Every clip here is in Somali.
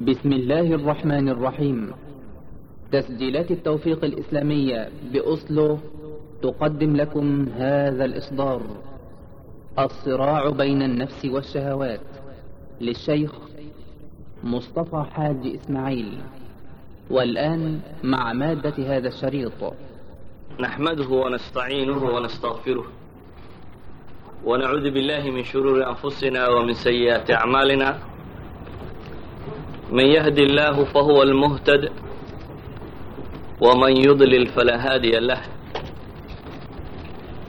بسم الله الرحمن الرحيم تسجيلات التوفيق الإسلامية بأصله تقدم لكم هذا الإصدار الصراع بين النفس والشهوات للشيخ مصطفى حاج إسماعيل والآن مع مادة هذا الشريط نحمده ونستعينه ونستغفره ونعوذ بالله من شرور أنفسنا ومن سيئات أعمالنا من يهدي الله فهو المهتد ومن يضلل فلا هادي له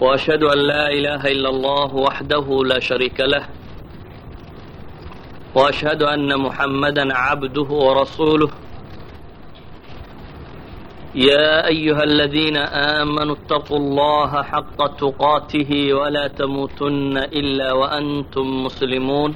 وأشهد أن لا إله إلا الله وحده لا شريك له وأشهد أن محمدا عبده ورسوله يا أيها الذين آمنوا اتقوا الله حق تقاته ولا تموتن إلا وأنتم مسلمون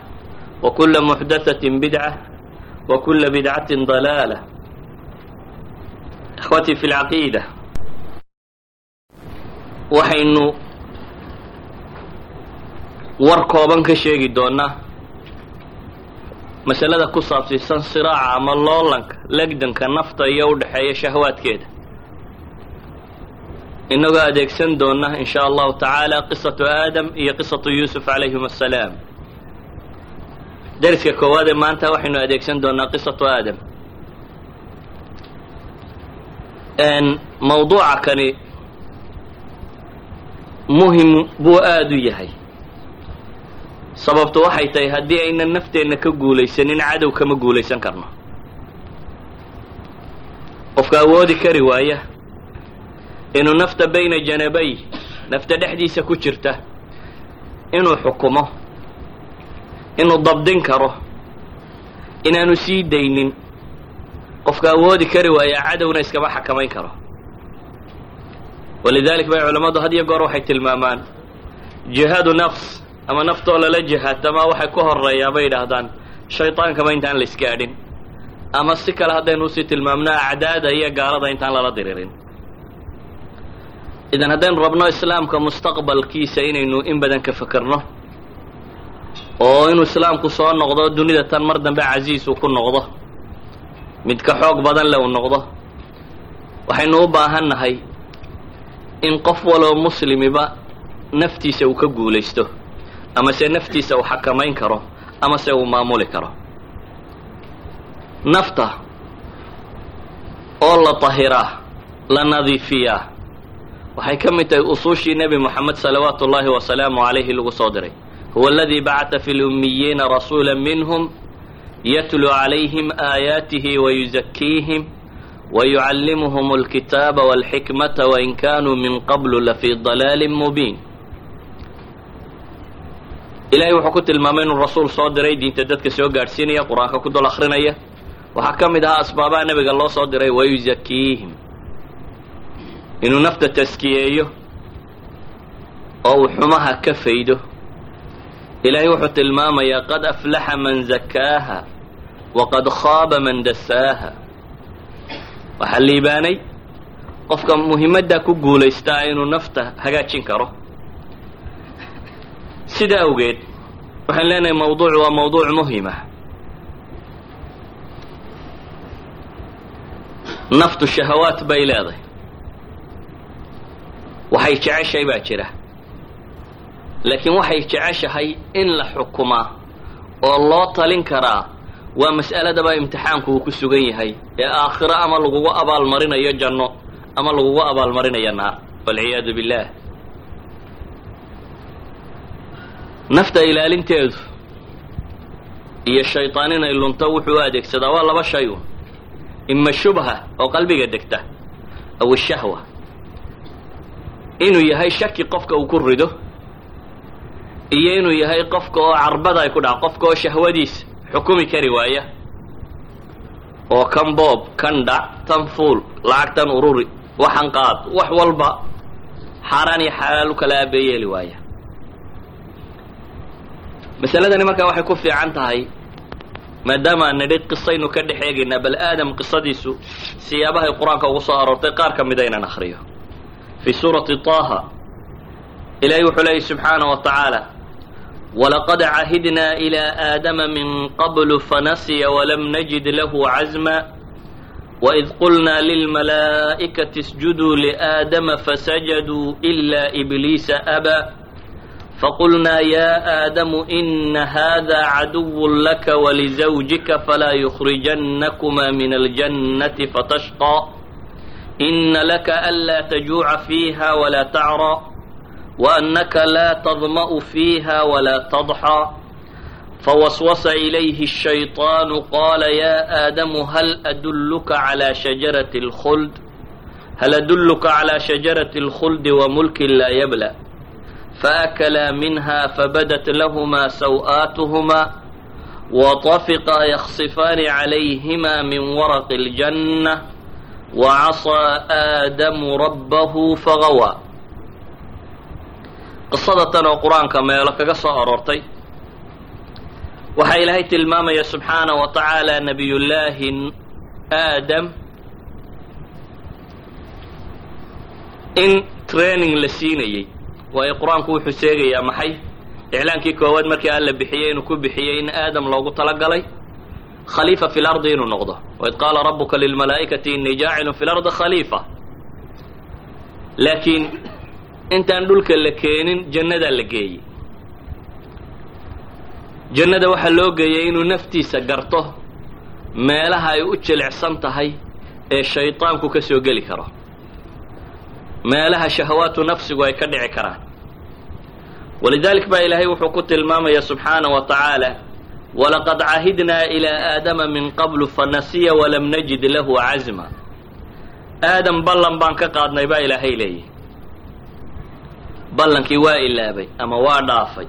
وكل محدثة بدعة وكل بدعة ضلالة إخوتي في العقيدة waxaynu war kooban ka sheegi doonnaa masalada ku saabsiisan siraaca ama loolanka legdanka nafta iyo u dhexeeya shahwaadkeeda inagoo adeegsan doonna in sha allahu tacaala qisatu aadam iyo qisatu yuusuf calayhim assalaam dariska koowaad ee maanta waxaynu adeegsan doonnaa qisatu aadam. Mawduuca kani muhiim buu aada u yahay. Sababtu waxay tahay haddii aynan nafteenna ka guulaysanin cadow kama guulaysan karno. Qofka awoodi kari waaya inuu nafta bayna janabay nafta dhexdiisa ku jirta inuu xukumo inuu dabdin karo inaanu sii daynin. Qofka awoodi kari waaya cadowna iskama xakamayn karo. Walidalik bay culammadu had iyo goor waxay tilmaamaan jihaadu nafs ama naftoo lala jihaadtamaa waxay ku horeeyaa bay yidhaahdaan shaytaankama intaan la isgaadhin ama si kale haddaynu u sii tilmaamno acdaada iyo gaalada intaan lala diririn. Idan haddaynu rabno islaamka mustaqbalkiisa inaynu in badan ka fekerno oo inuu islaamku soo noqdo dunida tan mar dambe casiis uu ku noqdo. Mid ka xoog badan le uu noqdo. Waxaynu u baahan nahay in qof waloo muslimiba naftiisa uu ka guulaysto amase naftiisa uu xakamayn karo amase uu maamuli karo. Nafta oo la tahiraa la nadiifiyaa waxay ka mid tahay usuushii nebi moxamed salawaatu ullaahi wasalaamu calayhi lagu soo diray huwa aladii bacata fi lummiyiina rasuula minhum yatluu calayhim aayaatihi wayuzakiihim wyucallimuhum alkitaaba walxikmata wain kanuu min qablu lafii dalaalin mubiin ilahay wuxuu ku tilmaamay inuu rasuul soo diray diinta dadka soo gaadhsiinaya qur'aanka ku dul akrinaya waxaa ka mid ahaa asbaabaha nebiga loo soo diray wayuzakiihim inuu nafta taskiyeeyo oo uu xumaha ka faydo ilahay wuxuu tilmaamayaa qad aflaxa man zakaaha waqad khaaba man dasaaha waxaa liibaanay qofka muhimaddaa ku guulaystaa inuu nafta hagaajin karo. Sida awgeed waxaan leenahay mawduucu waa mawduuc muhima naftu shahawaat bay leedahay. Waxay jeceshahay baa jira laakiin waxay jeceshahay in la xukumaa oo loo talin karaa. Waa mas'aladaba imtixaanku uu ku sugan yahay. Ee aakhiro ama lagugu abaalmarinayo janno ama lagugu abaalmarinaya naar. Walciyaadu billaah nafta ilaalinteedu iyo shaytaan inay lunto wuxuu adeegsadaa. Waa laba shay un ima shubha oo qalbiga degta. Aw ishahwa inuu yahay shaki qofka uu ku rido iyo inuu yahay qofka oo carbada ay ku dhaca qofka oo shahwadiisa xukumi kari waaya. Oo kan boob kan dhac tan fuul lacagtan ururi waxan qaad wax walba xaaraan iyo xalaal u kala aabeeyeeli waaya. Masaladani markaa waxay ku fiican tahay maadaama aan nidhi qisaynu ka dhex eegaynaa bal aadam qisadiisu siyaabahay qur'aanka ugu soo aroortay qaar ka mida inaan akhriyo. Fii suurati taha ilahay wuxuu leeyay subxaana wa tacaala walaqad cahidnaa ilaa aadama min qablu fanasiya walam najid lahu cazma waid qulnaa lilmalaa'ikati isjuduu liaadama fasajaduu ila ibliisa aba faqulnaa ya aadamu ina hada caduw laka walizawjika falaa yukhrijannakuma min aljannati fatashqى ina laka anlaa tajuuca fiiha walaa tacrى وأنك لا تظمأ فيها ولا تضحى فوسوس إليه الشيطان قال يا آدم هل أدلك على شجرة الخلد هل أدلك على شجرة الخلد وملك لا يبلى فأكلا منها فبدت لهما سوآتهما وطفقا يخصفان عليهما من ورق الجنة وعصى آدم ربه فغوى qisada tan oo qur'aanka meelo kaga soo aroortay. Waxaa ilaahay tilmaamaya subxaana wa tacaala nabiyullaahi aadam in training la siinayey waayo qur'aanku wuxuu sheegayaa maxay? Iclaankii koowaad markii alla bixiyey inuu ku bixiyey in aadam loogu talagalay khaliifa fi lardi inuu noqdo. Waid qaala rabuka lilmalaa'ikati inii jaacilun fi lardi khaliifa. Laakiin intaan dhulka la keenin jannadaa la geeyey jannada waxaa loo geeyey inuu naftiisa garto meelaha ay u jilicsan tahay ee shaydaanku ka soo geli karo. Meelaha shahawaatu nafsigu ay ka dhici karaan. Walidalik baa ilaahay wuxuu ku tilmaamaya subxaanaه wa tacaala walaqad cahidnaa ilaa aadama min qablu fanasiya walam najid lahu cazma. Aadam ballan baan ka qaadnay baa ilaahay leeyahy ballankii waa ilaabay ama waa dhaafay.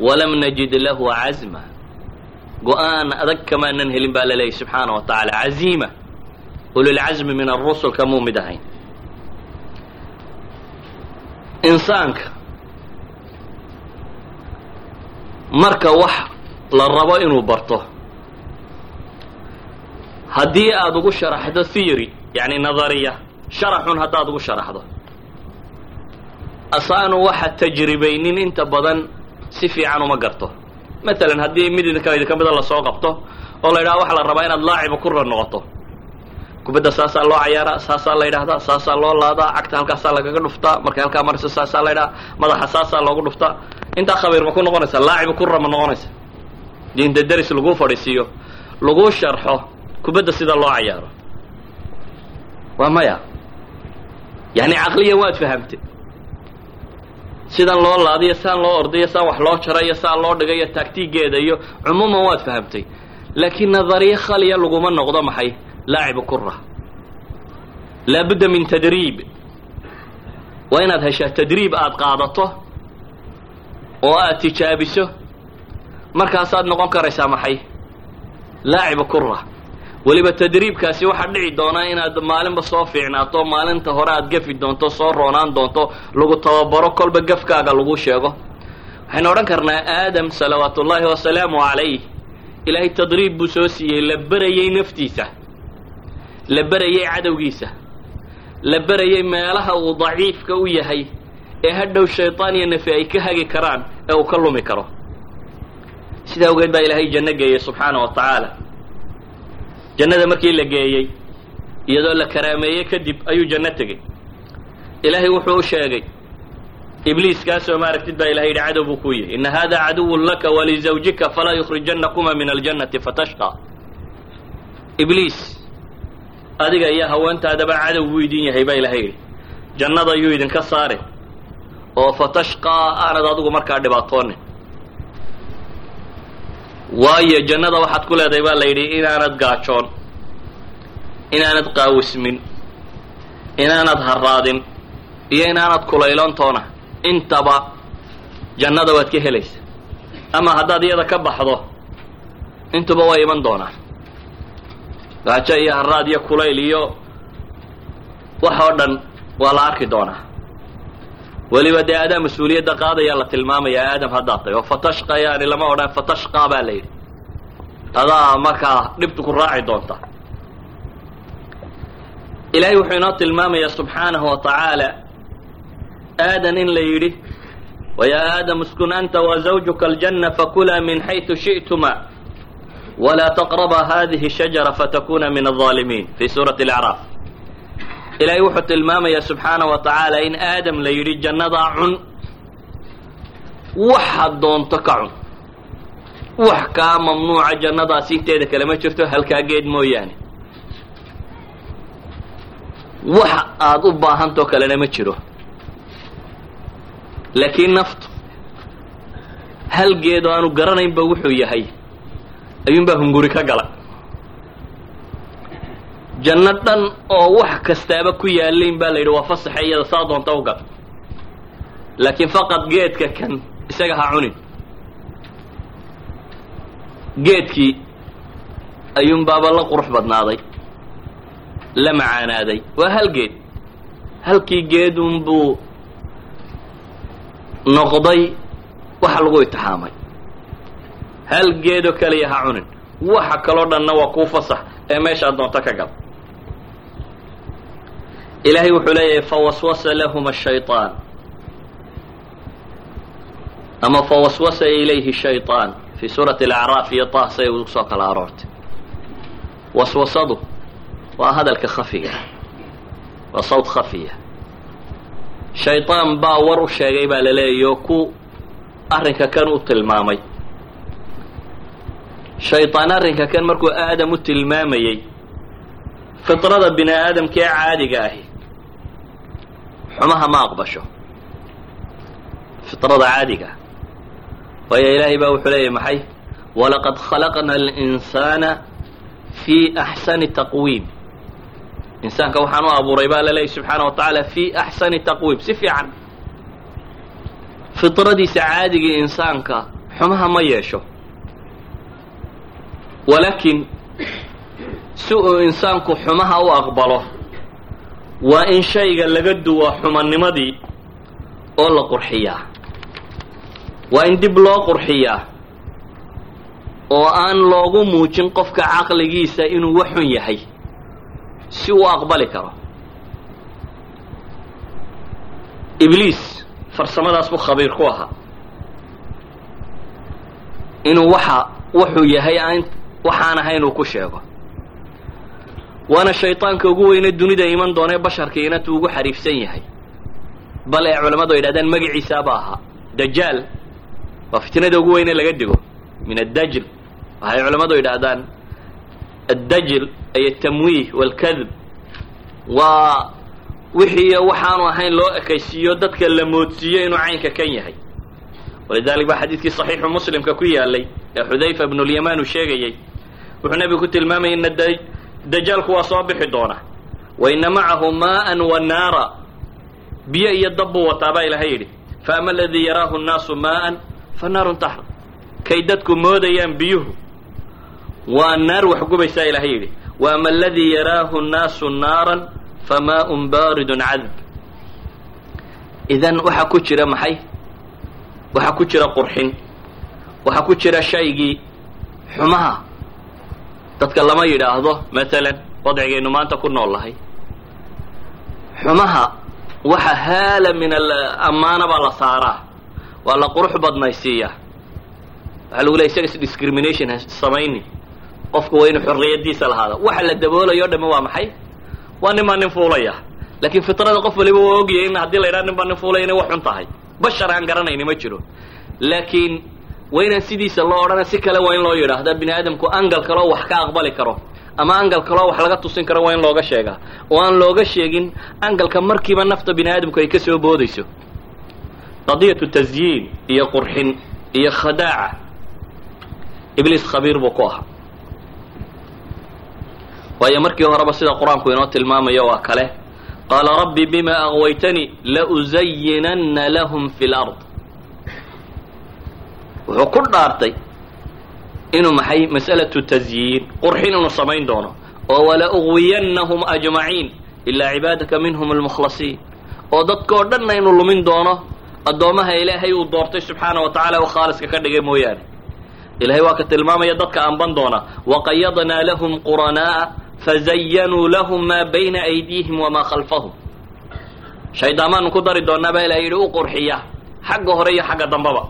Walam najid lahu cazma go'aan adag kamaanan helin baa la leeyahy subxaana wa tacaala caziima ulilcazmi min arusul kamuu mid ahayn. Insaanka. Marka wax la rabo inuu barto. Haddii aada ugu sharaxdo theory yacni nadariya sharaxun haddaad ugu sharaxdo asaanu waxa tajribaynin inta badan si fiican uma garto. Matalan haddii mid idinka idinka mida la soo qabto oo la yidhaha waxa la rabaa inaad laaciba kura noqoto. Kubadda saasaa loo cayaaraa saasaa la yidhahdaa saasaa loo laadaa cagta halkaasaa lagaga dhuftaa markay halkaa mariso saasaa la yidhaha madaxa saasaa loogu dhuftaa intaa khabiir ma ku noqonaysa laaciba kura ma noqonaysa. Diinta deris laguu fadhiisiiyo laguu sharxo kubadda sida loo cayaaro. Waa maya. Yacni caqliyan waad fahamte sidan loo laadiyo saan loo ordayo saan wax loo jarayo saan loo dhigayo taagtigeeda iyo cumuuman waad fahamtay. Laakiin nadariye khaliya laguma noqdo maxay? Laacibu kura laabudda min tadriib. Waa inaad heshaa tadriib aada qaadato oo aada tijaabiso. Markaasaad noqon karaysaa maxay? Laacibu kura weliba tadriibkaasi waxaa dhici doonaa inaad maalinba soo fiicnaato maalinta hore aad gafi doonto soo roonaan doonto lagu tababaro kolba gafkaaga lagu sheego. Waxaynu odhan karnaa aadam salawaatu ullaahi wasalaamu calayh ilaahay tadriib buu soo siiyey la berayey naftiisa la berayey cadowgiisa la berayey meelaha uu daciifka u yahay ee hadhow shaydaan iyo nafi ay ka hagi karaan ee uu ka lumi karo. Sidaa awgeed baa ilaahay janno geeyey subxaana wa tacaala jannada markii la geeyey iyadoo la karaameeyey kadib ayuu janno tegey. Ilaahay wuxuu u sheegay ibliis kaasoo maaragtid baa ilahay yidhi cadow buu ku yahay ina hada caduwun laka walizawjika falaa yukhrijannakuma min aljannati fatashqa ibliis adiga iyo haweentaadaba cadow buu idin yahay baa ilahay yidhi. Jannada yuu idinka saari oo fatashqaa aanad adigu markaa dhibaatoonin waayo jannada waxaad ku leedahay baa la yidhi inaanad gaajoon inaanad qaawismin inaanad harraadin iyo inaanad kulayloontoona intaba jannada waad ka helaysa. Ama haddaad iyada ka baxdo intuba way iman doonaan gaajo iyo harraad iyo kulayl iyo wax oo dhan waa la arki doonaa weliba dee adaa mas'uuliyadda qaadayaa la tilmaamayaa aadam haddaad tahy oo fatashqa yaani lama odhan fatashqaa baa la yidhi. Adaa markaa dhibtu ku raaci doonta. Ilaahay wuxuu inoo tilmaamayaa subxaanahu wa tacaala aadan in la yidhi wayaa aadam uskun anta wa zawjuka aljanna fakulaa min xaytu shi'tuma walaa taqrabaa hadihi shajara fatakuna min alظaalimiin fi suurati alacraaf ilaahay wuxuu tilmaamayaa subxaana wa tacaala in aadam la yidhi jannadaa cun waxaad doonto ka cun. Wax kaa mamnuuca jannadaasi inteeda kale ma jirto halkaa geed mooyaane. Wax aada u baahantoo kalena ma jiro. Laakiin naftu hal geed oo aanu garanaynba wuxuu yahay. Ayuunbaa hunguri ka gala janno dhan oo wax kastaaba ku yaalayn baa la yidhi waa fasaxa iyada saa doonta u laakiin faqad geedka kan isaga ha cunin. Geedkii ayuunbaaba la qurux badnaaday la macaanaaday. Waa hal geed. Halkii geedunbuu noqday waxa lagu itixaamay. Hal geedoo kaliya ha cunin. Waxa kaloo dhanna waa kuu fasax ee meeshaad doonto ka gal ilaahay wuxuu leeyahay fawaswasa lahuma ashayطaan ama fawaswasa ilayhi shayطaan fii suurati alacraaf iyo tahsay ugu soo kala aroortay. Waswasadu waa hadalka khafiga. Waa sawd khafiya shayطaan baa war u sheegay baa la leeyayo ku arrinka kan u tilmaamay. Shayطaan arrinka kan markuu aadam u tilmaamayey fitrada bini aadamka ee caadiga ahi xumaha ma aqbasho. Firada caadiga ah. waayo ilaahay baa wuxuu leeyahy maxay? Walaqad khalaqna alinsaana fii axsani taqwiim. Insaanka waxaan u abuuray baa la leeyay subxaana wa tacaala fii axsani taqwiim. Si fiican. Fidradiisa caadigii insaanka xumaha ma yeesho. Walaakiin si uu insaanku xumaha u aqbalo waa in shayga laga duwa xumannimadii oo la qurxiyaa. Waa in dib loo qurxiyaa oo aan loogu muujin qofka caqligiisa inuu wax xun yahay si uu aqbali karo. Ibliis farsamadaas buu khabiir ku ahaa. Inuu waxa wuxuu yahay aan waxaan ahayn uu ku sheego waana shayطaanka ugu weyne dunida iman doonee basharka tuu ugu xariifsan yahay. Bal ee culammadu yidhahdaan dhahdaan magiciisaaba ahaa dajaal waa fitnada ugu weyne laga digo min addajl waxay culammadu yidhahdaan addajl ay atamwiih walkadb waa wixii waxaanu ahayn loo ekaysiiyo dadka la moodsiiyo inuu caynka kan yahay. Walidalik baa xadiidkii saxiixu muslimka ku yaalay ee xudayfa bnu lyamaan uu sheegayay. Wuxuu nebigu ku tilmaamayay dajaalku waa soo bixi doona. Waina macahu maa'an wa naara. Biyo iyo dab buu wataa baa ilahay yidhi. Faama aladii yaraahu nnaasu maa'an fa naarun taxr kay dadku moodayaan biyuhu. Waa naar wax gubaysaa ilahay yidhi. Waama aladii yaraahu nnaasu naaran fa maa'un baaridun cadb idan waxa ku jira maxay? Waxa ku jira qurxin. Waxa ku jira shaygii xumaha dadka lama yidhaahdo maalan wadcigaynu maanta ku nool lahay. Xumaha waxa haala min ammaana baa la saaraa. Waa la qurux badnaysiiyaa waxaa lagu leey isaga discrimination ha samayni. Qofku waa inuu xorriyadiisa lahaada waxa la daboolayo o waa maxay? Waa nin baa nin fuulaya. Laakiin fitrada qof waliba waa ogyahay in haddii la yidhaha nin baa nin fuulaya inay wax xun tahay. Bashar aan garanayni ma jiro. Laakiin waa inaan sidiisa loo odhana si kale waa in loo yidhaahda bini aadamku angal kaleo wax ka aqbali karo ama angal kaloo wax laga tusin karo waa in looga sheegaa oo aan looga sheegin angalka markiiba nafta bini aadamku ay ka soo boodayso. Qadiyatu tasyiin iyo qurxin iyo khadaaca. Ibliis khabiir buu ku ahaa. Waayo markii horeba sida qur'aanku inoo tilmaamayo waa kale. Qaala rabbi bima agwaytanii lausayinanna lahum fi lard wuxuu ku dhaartay inuu maxay mas'alatu tasyiin qurxin inuu samayn doono. Oo wala ugwiyannahum ajmaciin ilaa cibaadaka minhum almukhlasiin. Oo dadkoo dhanna inuu lumin doono addoommaha ilaahay uu doortay subxaana wa tacala uu khaaliska ka dhigay mooyaane. Ilahay waa ka tilmaamaya dadka anban doona. Waqayadnaa lahum quranaa'a fazayanuu lahum maa bayna aydiihim wamaa khalfahum. Shayddaamaanu ku dari doonaa baa ilahay yidhi u qurxiya xagga hore iyo xagga dambaba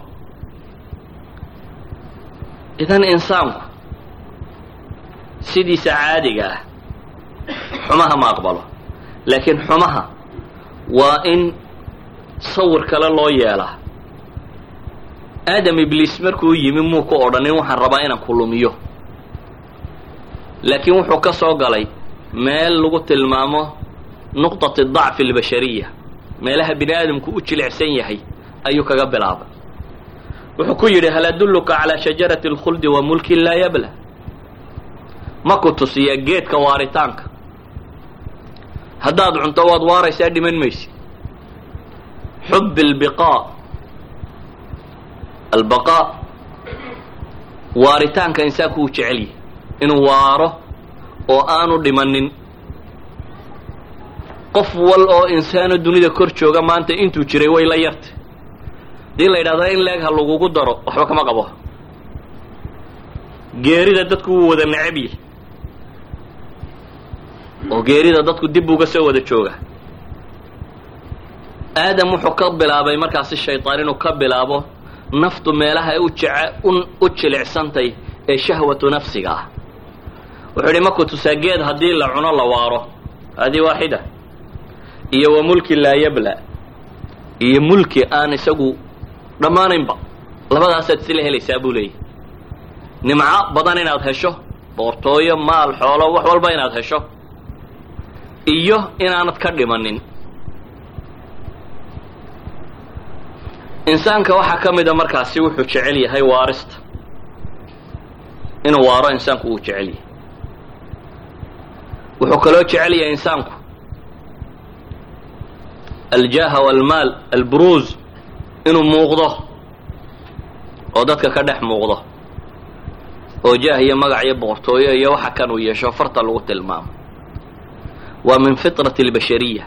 idan insaanku sidiisa caadiga ah xumaha ma aqbalo. Laakiin xumaha waa in sawir kale loo yeelaa aadam ibliis markuu yimi muu ku odhanin waxaan rabaa inaan ku lumiyo. Laakiin wuxuu ka soo galay meel lagu tilmaamo nuqطati dacfi اlbashariya meelaha bini aadamku u jilicsan yahay ayuu kaga bilaabay wuxuu ku yidhi hal adulluka calaa shajarati اlkhuldi wa mulkin laa yabla? Ma ku tusiya geedka waaritaanka. Haddaad cunto waad waaraysaa dhiman maysid. Xub اlbiqaa albaqaa. Waaritaanka insaanku uu jecel inuu waaro oo aanu dhimanin qof wal oo insaano dunida kor jooga maanta intuu jiray way la yartay haddii la yidhahdo in leeg ha lagugu daro waxba kama qabo. Geerida dadku wuu wada necab yahy oo geerida dadku dib uga soo wada jooga aadam wuxuu ka bilaabay markaasi shaydaan inuu ka bilaabo naftu meelaha u jilicsantay ee shahwatu nafsiga ah. Wuxuu yidhi maku tusaa geed haddii la cuno la waaro. Haadii waaxida iyo wa mulki laa yabla. Iyo mulki aan isagu dhammaanaynba labadaasaad isla helaysaa buu leeyahy nimco badan inaad hesho boortooyo maal xoolo wax walba inaad hesho. Iyo inaanad ka dhimanin. Insaanka waxaa ka mida markaasi wuxuu jecel yahay waarista. Inuu waaro insaanku uu jecel yahay. Wuxuu kaloo jecel yahay insaanku. Aljaaha walmaal albruuz inuu muuqdo oo dadka ka dhex muuqdo oo jaah iyo magac iyo boqortooyo iyo waxa kan uu yeesho farta lagu tilmaamo. Waa min fitrati albashariya.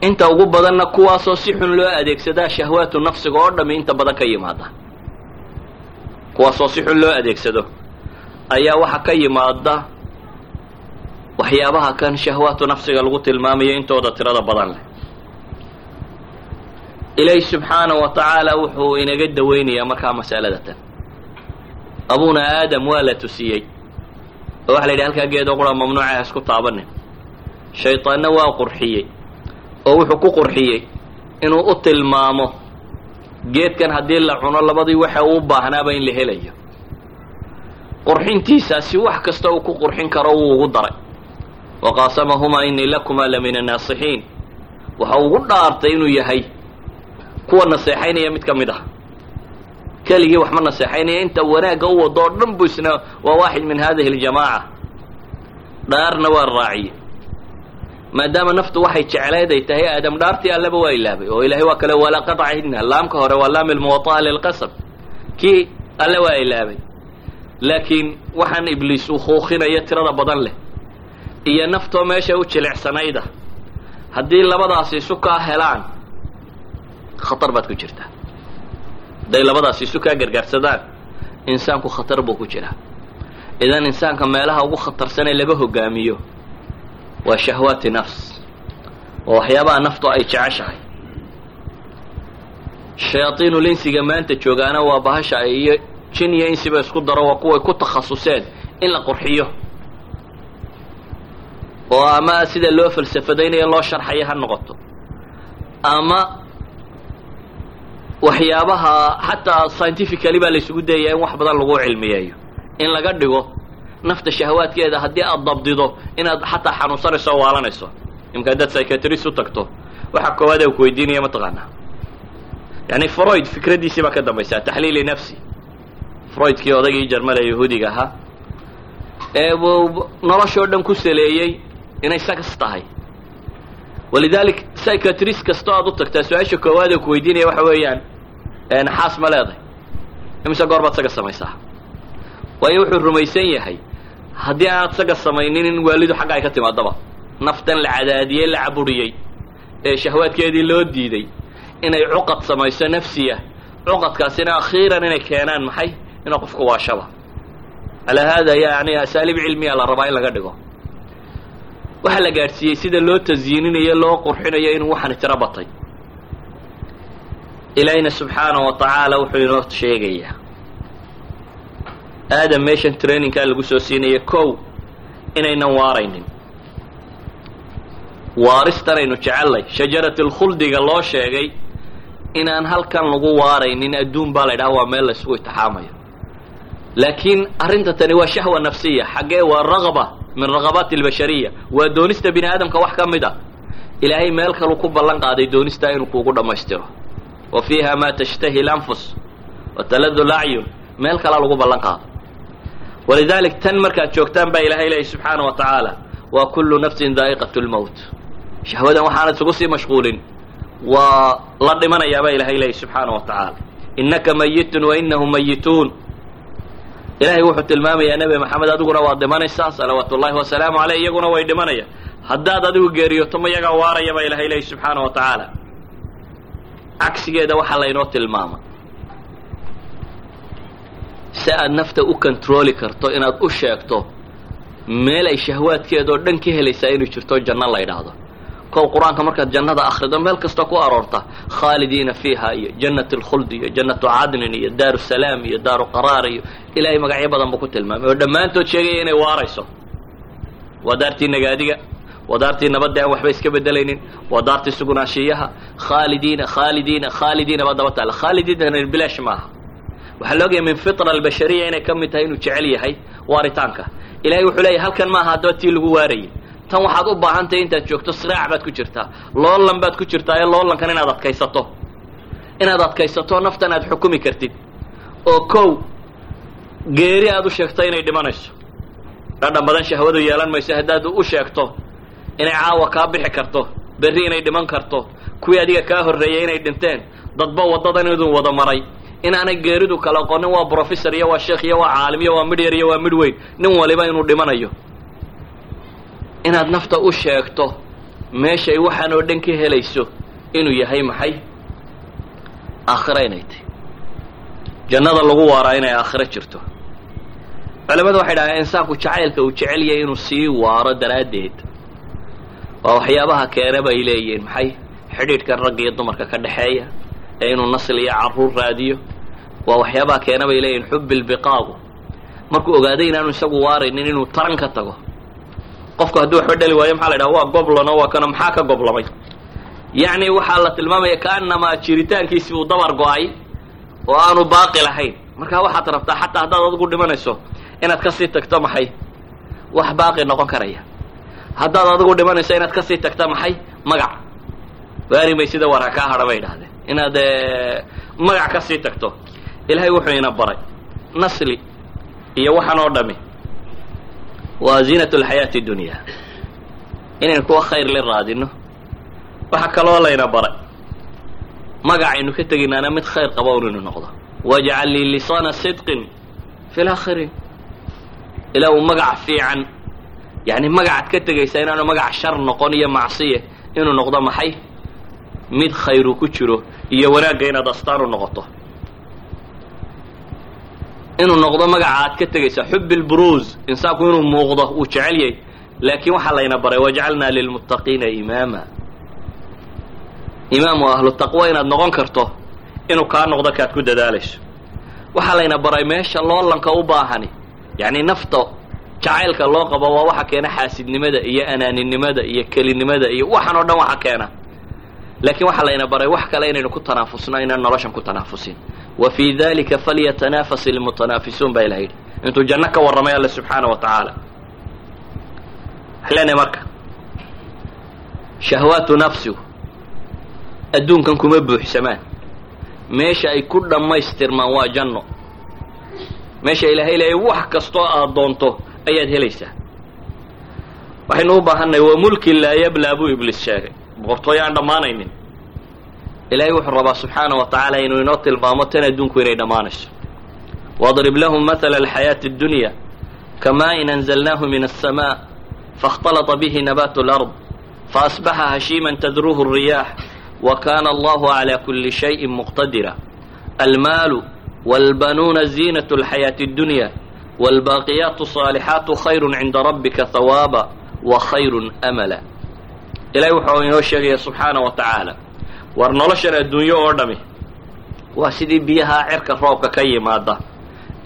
Inta ugu badanna kuwaasoo si xun loo adeegsadaa shahwaatu nafsiga oo dhammi inta badan ka yimaada. Kuwaasoo si xun loo adeegsado ayaa waxa ka yimaada waxyaabaha kan shahwaatu nafsiga lagu tilmaamayo intooda tirada badan leh ilaahi subxaanahu wa tacaala wuxuu inaga daweynayaa markaa masalada tan abuna aadam waa la tusiyey oo waxa la yidhi halkaa geedoo qura mamnuuca ha isku taabanin shaydaanna waa qurxiyey oo wuxuu ku qurxiyey inuu u tilmaamo geedkan haddii la cuno labadii waxa uu baahnaaba in la helayo qurxintiisaasi wax kasta uu ku qurxin karo wuu ugu daray wa qaasamahumaa inii lakumaa la min annaasixiin waxa ugu dhaartay inuu yahay kuwa naseexaynaya mid ka mid ah. Keligii waxma naseexaynaya inta wanaagga u wado oo dhan bu isna waa waaxid min hadihi aljamaaca. Dhaarna waa raaciye. Maadaama naftu waxay jecleed ay tahay aadam dhaartii alleba waa ilaabay oo ilahay waa kale walaqad cahidna laamka hore waa laam ilmuwaطa'a lilqasab kii alle waa ilaabay. Laakiin waxaan ibliis uu kuuqinayo tirada badan leh iyo naftoo meesha u jilicsanayda haddii labadaasi isu kaa helaan khatar baad ku jirtaa hadday labadaasi isu kaa gargaarsadaan insaanku khatar buu ku jiraa. Idan insaanka meelaha ugu khatarsanee laga hogaamiyo waa shahwaati nafs oo waxyaabaha naftu ay jeceshahay. Shayaaiinul insiga maanta joogaana waa bahasha iyo jin iyo insiba isku daro waa kuway ku takhasuseen in la qurxiyo. Oo ama sida loo falsafadaynayo loo sharxayo ha noqoto. Ama waxyaabaha xataa scientifically baa laysugu dayayaa in wax badan lagu cilmiyeeyo. In laga dhigo nafta shahawaadkeeda haddii aad dabdido inaad xataa xanuunsanayso o waalanayso. Imka haddaad psychiatrist u tagto waxa koowaad ee ku weydiinaya mataqaanaa yani freud fikraddiisii baa ka dambaysaa taxliili nafsi. Freudkii odaygii jarmale yahuudiga ahaa ee noloshoo dhan ku saleeyey inay sagas tahay walidalik psychiatrist kastoo aad u tagtaa su'aasha koowaad ee ku weydiinaya waxa weeyaan naxaas ma leedahay imise goor baad saga samaysaa waayo wuxuu rumaysan yahay haddii aanaad saga samaynin in waalidu xagga ay ka timaadaba naftan la cadaadiyey la caburiyey ee shahwaadkeedii loo diiday inay cuqad samayso nafsiya cuqadkaasina akhiiran inay keenaan maxay inuu qofku waashaba calaa haada yani asaaliib cilmiya la rabaa in laga dhigo waxaa la gaadhsiiyey sida loo tasyiininayo loo qurxinayo inuu waxani tiro batay. Ilaahina subxaanahu wa tacaala wuxuu inoo sheegayaa. Aadam meeshan trainingkaa lagu soo siinaya kow inaynan waaraynin. Waaristanaynu jecellay. Shajarat alkhuldiga loo sheegay inaan halkan lagu waaraynin adduun baa la ydhaha waa meel laysugu itixaamayo laakiin arrinta tani waa shahwa nafsiya xaggee waa ragba min ragabaati albashariya waa doonista bini aadamka wax ka mid a ilaahay meel kalu ku ballan qaaday doonistaa inuu kuugu dhammaystiro. Wa fiiha maa tashtahi lanfus wa taladu lacyun meel kalaa lagu ballan qaado walidalik tan markaad joogtaan baa ilaahay leeyahy subxaana wa tacaala waa kullu nafsin daa'iqat lmowt shahwadan waxaanad isugu sii mashquulin. Waa la dhimanayaabaa ilaahay leeyahy subxaana wa tacaala innaka mayitun wa inahum mayituun ilaahay wuxuu tilmaamayaa nebi maxamed adiguna waad dhimanaysaa salawaatu ullahi wasalaamu caleyh iyaguna way dhimanaya. Haddaad adigu geeriyoto ma yagaa waaraya baa ilahay leeyahy subxaana wa tacaala. Cagsigeeda waxaa laynoo tilmaama. Si aad nafta u controli karto inaad u sheegto meel ay shahwaadkeedoo dhan ka helaysaa inuu jirto janno la ydhaahdo kow qur'aanka markaad jannada akhrido meel kasta ku aroorta khaalidiina fiiha iyo jannat alkhuld iyo jannatu cadnin iyo daaru salaam iyo daaru qaraar iyo ilaahay magacyo badan buu ku tilmaamay. Oo dhammaantood sheegaya inay waarayso. Waa daartii nagaadiga waa daartii nabadda aan waxba iska bedelaynin waa daartii sugnaanshiyaha. Khaalidiina khaalidiina khaalidiina baa daba taala khaalidiina bilaash maaha. Waxaa laogaya min fitra albashariya inay ka mid tahay inuu jecel yahay waaritaanka. Ilahay wuxuu leeyahy halkan maaha haddaba tii lagu waarayay tan waxaad u baahan tahay intaad joogto siraac baad ku jirtaa loolan baad ku jirtaa ee loolankan inaad adkaysato. Inaad adkaysato naftan aad xukumi kartid. Oo kow geeri aad u sheegto inay dhimanayso. Dhadhan badan shahwadu yeelan mayso haddaad u sheegto inay caawa kaa bixi karto berri inay dhiman karto kuwii adiga kaa horreeyay inay dhinteen dadba waddadan iduu wada maray. Inaanay geeridu kala qonin waa brofessor iyo waa sheekh iyo waa caalim iyo waa midh yar iyo waa midh weyn nin waliba inuu dhimanayo inaad nafta u sheegto meeshay waxaan oo dhan ka helayso inuu yahay maxay? Aakhira inay tahy jannada lagu waaraa inay aakhiro jirto. Culamadu waxay dhahaan insaanku jacaylka uu jecel yahay inuu sii waaro daraaddeed. Waa waxyaabaha keena bay leeyihiin maxay? Xidhiidhkan ragga iyo dumarka ka dhexeeya ee inuu nasl iyo carruur raadiyo. Waa waxyaabaha keena bay leeyihiin xubbi lbiqaagu markuu ogaaday inaanu isagu waaraynin inuu taran ka tago qofku hadduu waxba dhali waayo maxaa la ydhaha waa goblano waa kana maxaa ka goblamay? Yacni waxaa la tilmaamaya kaanamaa jiritaankiisi uu dabar go'ay oo aanu baaqi lahayn. Markaa waxaad rabtaa xataa haddaad adigu dhimanayso inaad ka sii tagto maxay? Wax baaqi noqon karaya. Haddaad adigu dhimanayso inaad ka sii tagto maxay? Magac. Waari may sida war ha kaa hadha bay idhahdeen inaad magac ka sii tagto. Ilaahay wuxuu ina baray. Nasli iyo waxaan oo dhami waa ziinat alxayaati dunya. Inaynu kuwa khayr la raadino waxaa kaloo layna baray. Magacaynu ka teginaana mid khayr qaba un inu noqdo. Wajcal lii lisaana sidqin fi laakhiriin ilaa uu magac fiican yani magacaad ka tegaysaa inaanu magac shar noqon iyo macsiye inuu noqdo maxay? Mid khayru ku jiro iyo wanaagga inaad astaan u noqoto inuu noqdo magaca aad ka tegaysaa xub lbruuz insaanku inuu muuqdo wuu jecel yahay. Laakiin waxaa layna baray wajcalnaa lilmuttaqiina imaama. Imaam oo ahlu taqwa inaad noqon karto inuu kaa noqdo kaad ku dadaalayso waxaa layna baray meesha loolanka u baahani yacni nafta jacaylka loo qabo waa waxa keena xaasidnimada iyo anaaninimada iyo kelinimada iyo waxaan oo dhan waxa keena laakiin waxaa layna baray wax kale inaynu ku tanaafusno inaan noloshan ku tanaafusin. Wa fii dalika falyatanafas ilmutanaafisuun baa ilaha yidhi intuu janno ka warramay alle subxaana wa tacaala leenahay marka shahwaatu nafsigu adduunkan kuma buuxsamaan. Meesha ay ku dhammaystirmaan waa janno. Meesha ilaahay leeyahy wax kastoo aad doonto ayaad helaysaa. Waxaynu u baahannahay waa mulki laa yablaa buu ibliis sheegay boqortooyo aan dhammaanaynin. Ilaahay wuxuu rabaa subxaana wa tacaala inuu inoo tilmaamo tan adduunku inay dhammaanayso. Wadrib lahum mahala alxayaati addunya kamaa in anzalnaahu min alsamaa faاkhtalata bihi nabaatu alard faasbaxa hashiiman tadruhu الriyaax wakaana allahu calaa kuli shayin muqtadira. Almaalu wاlbanuuna ziinaة اlxayaati اddunya wاlbaaqiyaatu الصaalixaatu khayru cinda rabbika hawaaba wa khayru amala ilaahay wuxuu inoo sheegaya subxaana wa tacaala war noloshan adduunyo oo dhami waa sidii biyaha cirka roobka ka yimaada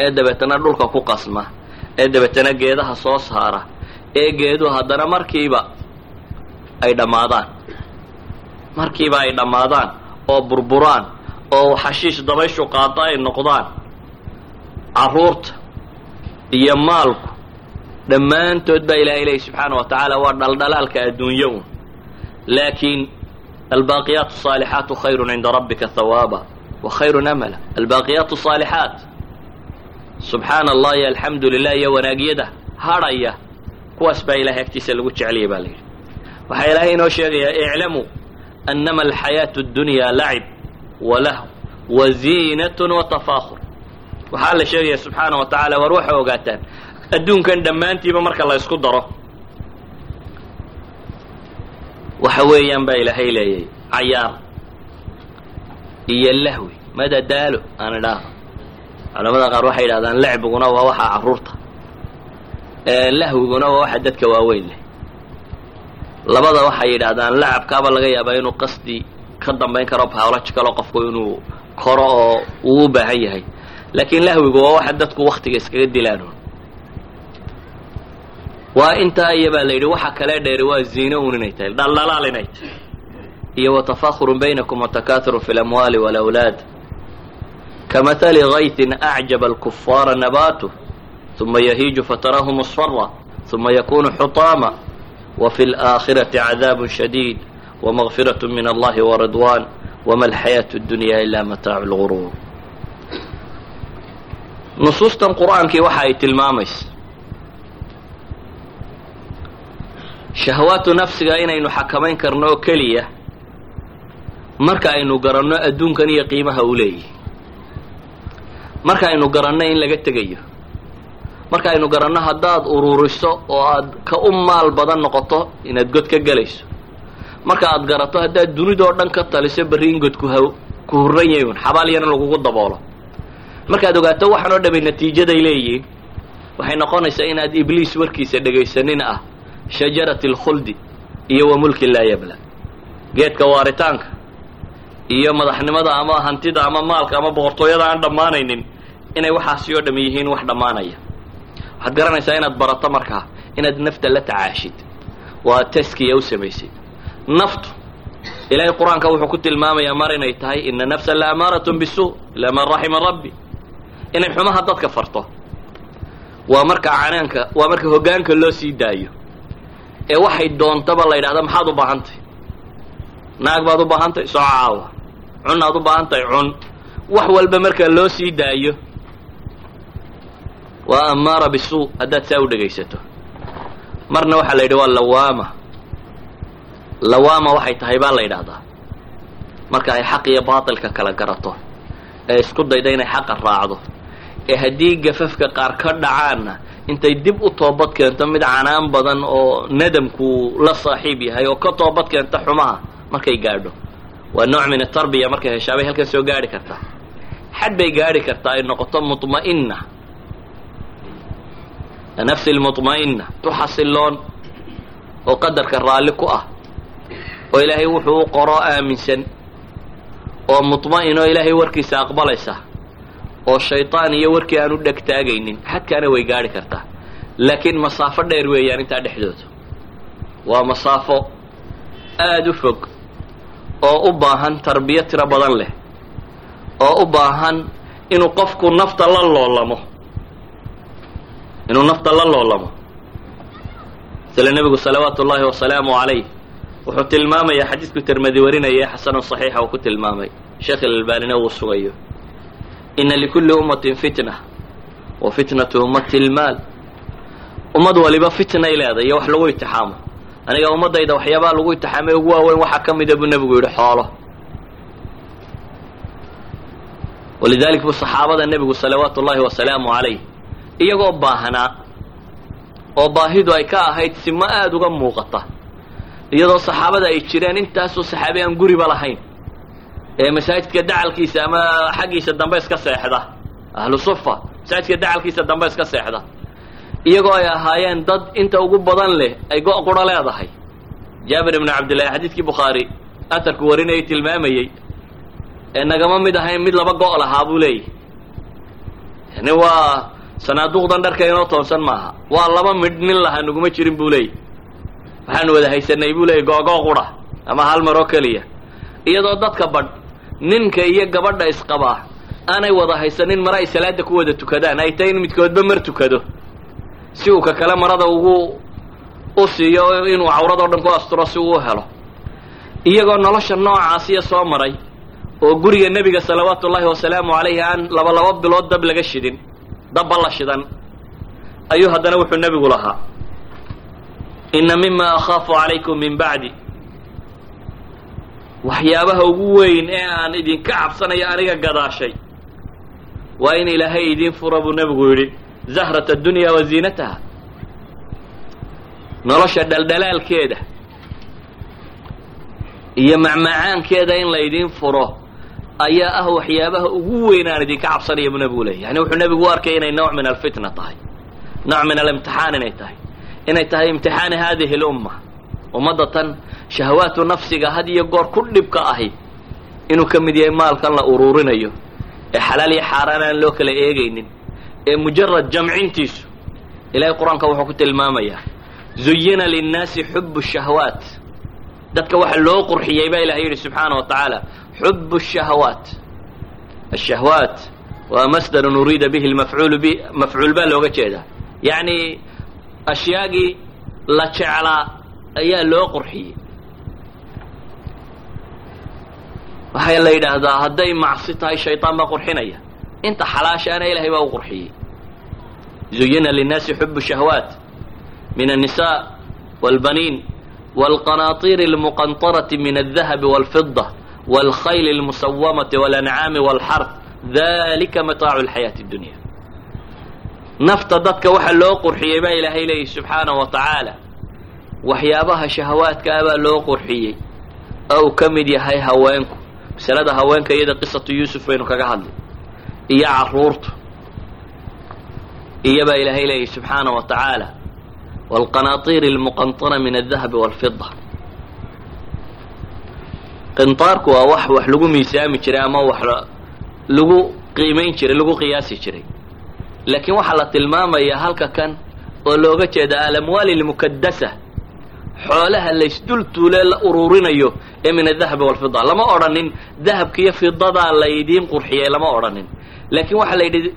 ee dabeetana dhulka ku qasma ee dabeetana geedaha soo saara ee geeduhu haddana markiiba ay dhammaadaan. Markiiba ay dhammaadaan oo burburaan oo xashiish dabayshu qaado ay noqdaan. Carruurta iyo maalku dhammaantood baa ilahay leeya subxaana wa tacaala waa dhaldhalaalka adduunyo un laakiin albaaqiyaat asaalixaatu khayrun cinda rabbika hawaaba wa khayrun amala albaaqiyaat asaalixaat subxaana allah iyo alxamdu lilah iyo wanaagyada hadhaya kuwaas baa ilahay agtiisa lagu jecelyay baa la yidhi waxaa ilaahay inoo sheegayaa iclamuu annama alxayaatu اddunyaa lacib walahu wa ziinatun wa tafaakhur waxaa la sheegaya subxaana wa tacaala war waxay ogaataan adduunkan dhammaantiiba marka la ysku daro waxa weeyaan baa ilaahay leeyahay cayaar iyo lahwi. Madadaalo aan idhaaho culamada qaar waxay yidhahdaan lacbiguna waa waxa carruurta lahwiguna waa waxa dadka waaweyn leh. Labada waxay yidhaahdaan lacabkaaba laga yaabaa inuu qasdi ka dambayn karo biological oo qofku inuu koro oo uu u baahan yahay. Laakiin lahwigu waa waxa dadku waktiga iskaga dilaan waa intaa iyo baa la yidhi waxa kale dheeri waa ziino un inay tahay dhaldhalaal inay tahay iyo watafaakhurun baynakum watakathurun fi lamwaali walawlaad كمثل غيث أعجب الكفار نباته ثم يهيج فتراه مصفرا ثم يكون حطاما وفي الآخرة عذاب شديد ومغفرة من الله ورضوان وما الحياة الدنيا إلا متاع الغرور نصوصا قرآن كي وحا shahawaatu nafsiga inaynu xakamayn karno oo keliya marka aynu garanno adduunkan iyo qiimaha uu leeyahy marka aynu garanno in laga tegayo. Marka aynu garanno haddaad ururiso oo aad ka u maal badan noqoto inaad god ka gelayso marka aad garato haddaad dunidoo dhan ka taliso berri in god kuha ku hurran yayun xabaalyana lagugu daboolo. Markaad ogaato waxaan oo dhamay natiijaday leeyihiin waxay noqonaysaa inaad ibliis warkiisa dhegaysanin ah shajarati alkhuldi iyo wa mulki laa yabla. Geedka waaritaanka iyo madaxnimada ama hantida ama maalka ama boqortooyada aan dhammaanaynin inay waxaasi oo dham yihiin wax dhammaanaya. Waxaad garanaysaa inaad barato markaa inaad nafta la tacaashid. Waa taskiya u samaysid. Naftu ilaahay qur'aanka wuxuu ku tilmaamayaa mar inay tahay ina nafsa la amaaratun bisu ilaa man raxima rabbi. Inay xumaha dadka farto. Waa marka canaanka waa marka hoggaanka loo sii daayo ee waxay doontaba la yidhahda maxaad u baahantay? Naag baad u baahantahay soo caawa. Cunaad u baahan tahay cun. Wax walba marka loo sii daayo waa amaara bisuu haddaad saa u dhegaysato. Marna waxaa la yidhi waa lawaama. Lawaama waxay tahay baa la yidhaahdaa marka ay xaq iyo baatilka kala garato ee isku dayda inay xaqa raacdo ee haddii gafafka qaar ka dhacaanna intay dib u toobad keento mid canaan badan oo nadamku la saaxiib yahay oo ka toobad keenta xumaha markay gaadho waa nooc min atarbiya markay heshaabay halkan soo gaadhi kartaa xad bay gaadhi kartaa ay noqoto muطma'ina nafsi lmuطma'ina tu xasiloon oo qadarka raalli ku ah oo ilaahay wuxuu u qoro aaminsan oo muطma'in oo ilaahay warkiisa aqbalaysa oo shayطaan iyo warkii aan u dhegtaagaynin xadkaana way gaadhi kartaa. Laakiin masaafo dheer weeyaan intaa dhexdooda waa masaafo aada u fog oo u baahan tarbiyo tiro badan leh oo u baahan inuu qofku nafta la loolamo. Inuu nafta la loolamo. Sila nebigu salawaatu ullaahi wasalaamu calayh wuxuu tilmaamayaa xadiidku tirmadi warinaya ee xasanun saxiixa uu ku tilmaamay. Sheekh ilalbaanina uu sugayo ina likulli ummatin fitna wa fitnatu ummati lmaal ummad waliba fitnay leedahay iyo wax lagu itixaamo. Aniga ummaddayda waxyaabaha lagu itixaamay ugu waaweyn waxaa ka mida buu nebigu yidhi xoolo. Walidalik buu saxaabada nebigu salawaatu ullaahi wasalaamu calayh iyagoo baahnaa oo baahidu ay ka ahayd simo aada uga muuqata. Iyadoo saxaabada ay jireen intaasoo saxaabi aan guriba lahayn ee masaajidka dacalkiisa ama xaggiisa dambe iska seexda. Ahlu sufa masaajidka dacalkiisa dambe iska seexda. Iyagoo ay ahaayeen dad inta ugu badan leh ay go' quro leedahay. Jaabir ibnu cabdillahi xadiidkii bukhaari atarku warinayay tilmaamayey ee nagama mid ahayn mid laba go' lahaa buu leeyahy yani waa sanaaduuqdan dharka inoo toonsan maaha. Waa laba midh nin lahaa naguma jirin buu leeyahy waxaanu wada haysanay buu leeyahy go-go qura. Ama hal maroo keliya. Iyadoo dadka badh ninka iyo gabadha isqabaa aanay wada haysanin mara ay salaada ku wada tukadaan. Ay tahay in midkoodba mar tukado. Si uu ka kale marada ugu u siiyo inuu cawradoo dhan ku asturo si uu u helo. Iyagoo nolosha noocaasiya soo maray oo guriga nebiga salawaatu ullaahi wasalaamu calayhi aan laba laba bilood dab laga shidin dabba la shidan ayuu haddana wuxuu nebigu lahaa. Inna mima akhaafu calaykum min bacdi waxyaabaha ugu weyn ee aan idinka cabsanayo aniga gadaashay. Waa in ilaahay idiin fura buu nebigu yidhi zahrat addunya wa ziinataha nolosha dhaldhalaalkeeda iyo macmacaankeeda in laydiin furo ayaa ah waxyaabaha ugu weyn aan idinka cabsanaya buu nebigu leeyay yani wuxuu nebigu u arkay inay nooc min alfitna tahay nooc min alimtixaan inay tahay. Inay tahay imtixaani hadihi lumma ummadda tan shahawaatu nafsiga had iyo goor ku dhibka ahi inuu ka mid yahay maalkan la uruurinayo ee xalaal iyo xaaraan aan loo kala eegaynin ee mujarad jamcintiisu ilahay qur'aanka wuxuu ku tilmaamayaa zuyina linnaasi xubu shahwaat. Dadka waxa loo qurxiyey baa ilahay yidhi subxaana wa tacaala xubu shahwaat. Ashahwaat waa masdarun uriida bihi lmafcuulu bi mafcuul baa looga jeedaa. Yacni ashyaagii la jeclaa ayaa loo qurxiyey. Waxay la yidhaahdaa hadday macsi tahay shayطaan baa qurxinaya. Inta xalaashaana ilahay baa u qurxiyey. Zuyina linnaasi xubu shahwaat min الnisaء wاlbaniin wاlqanaطiir اlmuqanطaraةi min الdahabi wاlfida wاlkhayl اlmusawamati wاlancaami wاlxarf dalika mataacu اlxayaaةi اdunya nafta dadka waxa loo qurxiyey baa ilaahay leeyahy subxaanaه wa tacaala waxyaabaha shahawaadka ah abaa loo qurxiyey. Oo uu ka mid yahay haweenku. Masalada haweenka iyada qisatu yuusuf baynu kaga hadlay. Iyo carruurta iyobaa ilaahay leeyahy subxaana wa tacaala waalqanaatiiri almuqanطina min aldahabi waalfida qintaarku waa wax wax lagu miisaami jiray ama wax lagu qiimayn jiray lagu qiyaasi jiray. Laakiin waxaa la tilmaamaya halka kan oo looga jeeda alamwaali lmukaddasa xoolaha laysdul tuulee la ururinayo ee min adahabi walfida lama odhanin dahabka iyo fidadaa laydiin qurxiyey lama odhanin. Laakiin waxaa la yidhi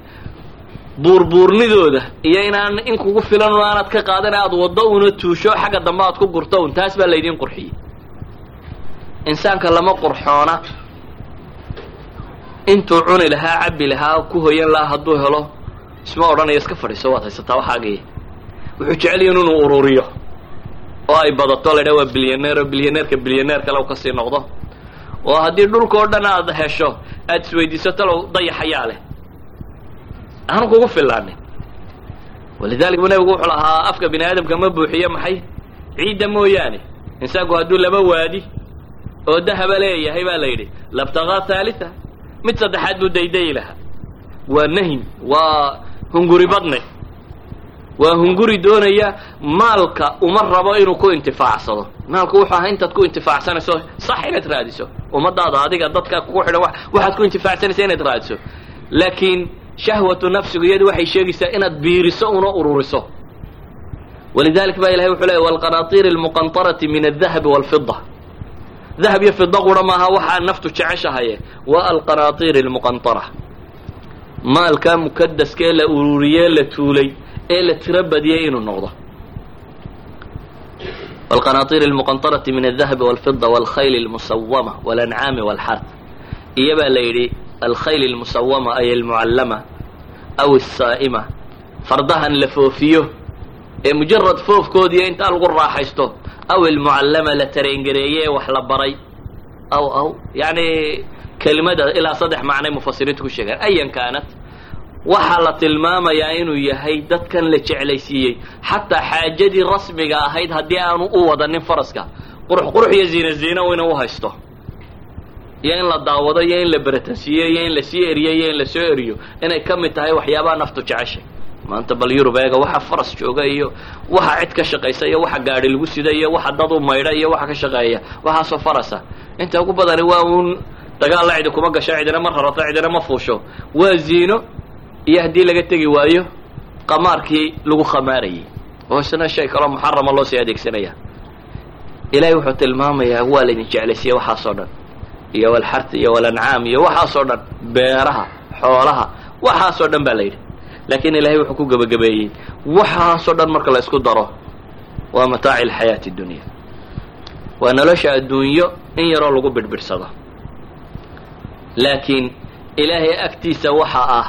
buurbuurnidooda iyo inaan in kugu filan un aanaad ka qaadan aad waddo una tuusho xagga dambe aad ku gurto un taas baa laydiin qurxiyey insaanka lama qurxoona. Intuu cuni lahaa cabbi lahaa ku hoyan lahaa hadduu helo isma odhanayo iska fadhiiso waad haysataa waxaagii wuxuu jeceliya inuu ururiyo oo ay badato la ydhaha waa bilyaneer oo bilyaneerka bilyaneer kale ka sii noqdo. Oo haddii dhulka oo dhan aad hesho aad isweydiiso talow dayaxayaa leh. Aanu kugu filaanin walidalik bu nabigu wuxuu lahaa afka bini aadamka ma buuxiyo maxay? Ciidda mooyaane insaanku hadduu laba waadi oo dahaba leeyahay baa la yidhi labtagaa haalitha mid saddexaad buu daydayi lahaa. Waa nahim waa hunguri badne waa hunguri doonaya maalka uma rabo inuu ku intifaacsado. Maalku wuxuu ahaa intaad ku intifaacsanayso sax inaad raadiso. Ummadaada adiga dadka kugu xidhan waxaad ku intifaacsanaysa inaad raadiso. Laakiin shahwatu nafsigu iyadu waxay sheegaysaa inaad biiriso una ururiso. Walidalik ba ilahay wuxuu leey walqanaatiir almuqantarati min aldahabi walfida dahab iyo fida qura maaha waxaa naftu jeceshahaye. Waa alqanaatiir almuqantara. Maalka mukadaskee la ururiyee la tuulay ee la tiro badiyay inuu noqdo والqناطير المqنطرة من الذهب والفضة والخyل المسومة والأنعاam والxrث iyo baa la yidhi alkhayl الmusawama ay almucallama aw الsaa'ima fardahan la foofiyo ee mujarad foofkoodiiyo intaa lagu raaxaysto aw almucallama la tareengareeye ee wax la baray aw aw yani kelimada ilaa saddex macnay mufasiriintu ku sheegaan ayan kaanat waxaa la tilmaamayaa inuu yahay dadkan la jeclaysiiyey. Xataa xaajadii rasmiga ahayd haddii aanu u wadanin faraska. Qurux qurux iyo ziina ziina ina u haysto. Iyo in la daawado iyo in la beratansiiyo iyo in la sii eriyo iyo in la soo eriyo. Inay ka mid tahay waxyaabaha naftu jeceshay. Maanta bal yurub eega waxa faras jooga iyo waxa cid ka shaqaysa iyo waxa gaadhi lagu sida iyo waxa dad u maydha iyo waxa ka shaqeeya. Waxaasoo farasa. Inta ugu badani waa uun dagaalla cidi kuma gasho cidina ma rarato cidina ma fuusho. Waa ziino iyo haddii laga tegi waayo qamaarkii lagu khamaarayay. Oo isna shay kaloo muxarama loo sii adeegsanaya. Ilaahay wuxuu tilmaamayaa waa laydin jeclaysiiye waxaasoo dhan iyo walxart iyo walancaam iyo waxaasoo dhan beeraha xoolaha waxaasoo dhan baa la yidhi. Laakiin ilaahay wuxuu ku gebagabeeyey waxaasoo dhan marka la isku daro waa mataaci alxayaati dunya. Waa nolosha adduunyo in yaroo lagu bidhbidhsado laakiin ilaahay agtiisa waxa ah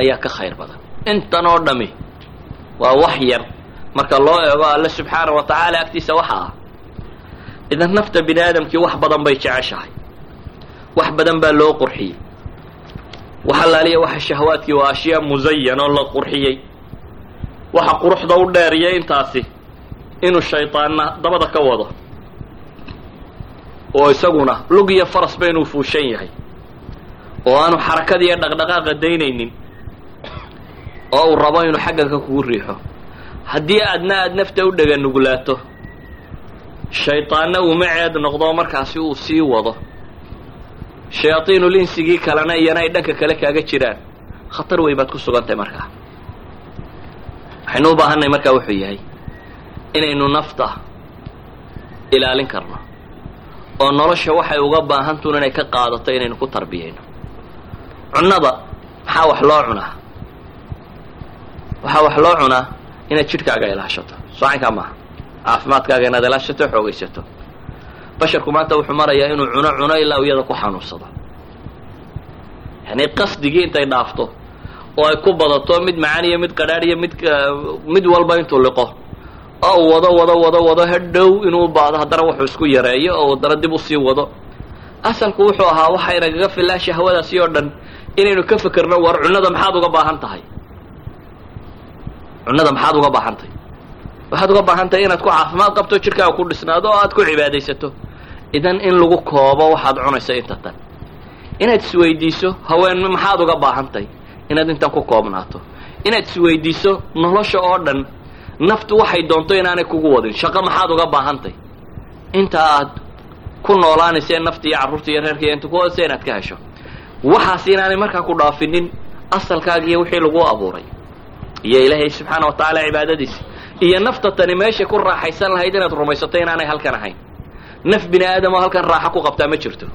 ayaa ka khayr badan. Intan oo dhami waa wax yar. Marka loo eego alle subxaana wa tacaala agtiisa waxa ah idan nafta bini aadamkii wax badan bay jeceshahay. Wax badan baa loo qurxiyey. Waxa laaliya waxa shahwaadkii waa ashyaa musayan oo la qurxiyey. Waxa quruxda u dheeriya intaasi inuu shaydaanna dabada ka wado. Oo isaguna lug iyo farasba inuu fuushan yahay. Oo aanu xarakada iyo dhaqdhaqaaqa daynaynin oo uu rabo inuu xagganka kugu riixo. Haddii aadna aada nafta u dhega nugulaato shaydaanna uu maceed noqdo markaasi uu sii wado. Shayaadiinul insigii kalena iyana ay dhanka kale kaaga jiraan. Khatar weyn baad ku sugantahay markaa waxaynu u baahannahay markaa wuxuu yahay inaynu nafta ilaalin karno oo nolosha waxay uga baahantuun inay ka qaadato inaynu ku tarbiyayno. Cunnada maxaa wax loo cunaa waxaa wax loo cunaa inaad jidhkaaga ilaashato. Socankaa maaha caafimaadkaaga inaad ilaashato xoogaysato. Basharku maanta wuxuu marayaa inuu cuno cuno ilaa iyada ku xanuunsado. Yani qasdigii intay dhaafto oo ay ku badato mid macaan iyo mid qadhaadh iyo mid mid walba intuu liqo oo uu wado wado wado wado hadhow inuu baado haddana wuxuu isku yareeyo oo haddana dib u sii wado. Asalku wuxuu ahaa waxaynagaga filaa shahwadaasi oo dhan inaynu ka fekerno war cunnada maxaad uga baahan tahay cunnada maxaad uga baahan tahay waxaad uga baahan tahay inaad ku caafimaad qabto jidhkaaga ku dhisnaado oo aad ku cibaadaysato. Idan in lagu koobo waxaad cunayso inta tan. Inaad isweydiiso haween maxaad uga baahan tahay inaad intan ku koobnaato. Inaad isweydiiso nolosha oo dhan naftu waxay doonto inaanay kugu wadin. Shaqo maxaad uga baahan tahay inta aad ku noolaanaysa nafta iyo carruurta iyo reerka iyo inta ku hoose inaad ka hesho. Waxaas inaanay markaa ku dhaafinin asalkaaga iyo wixii lagu abuuray iyo ilaahay subxaana wa tacaala cibaadadiisa. Iyo nafta tani meeshay ku raaxaysan lahayd inaad rumaysato inaanay halkan ahayn. Naf bini aadam oo halkan raaxo ku qabtaa ma jirto.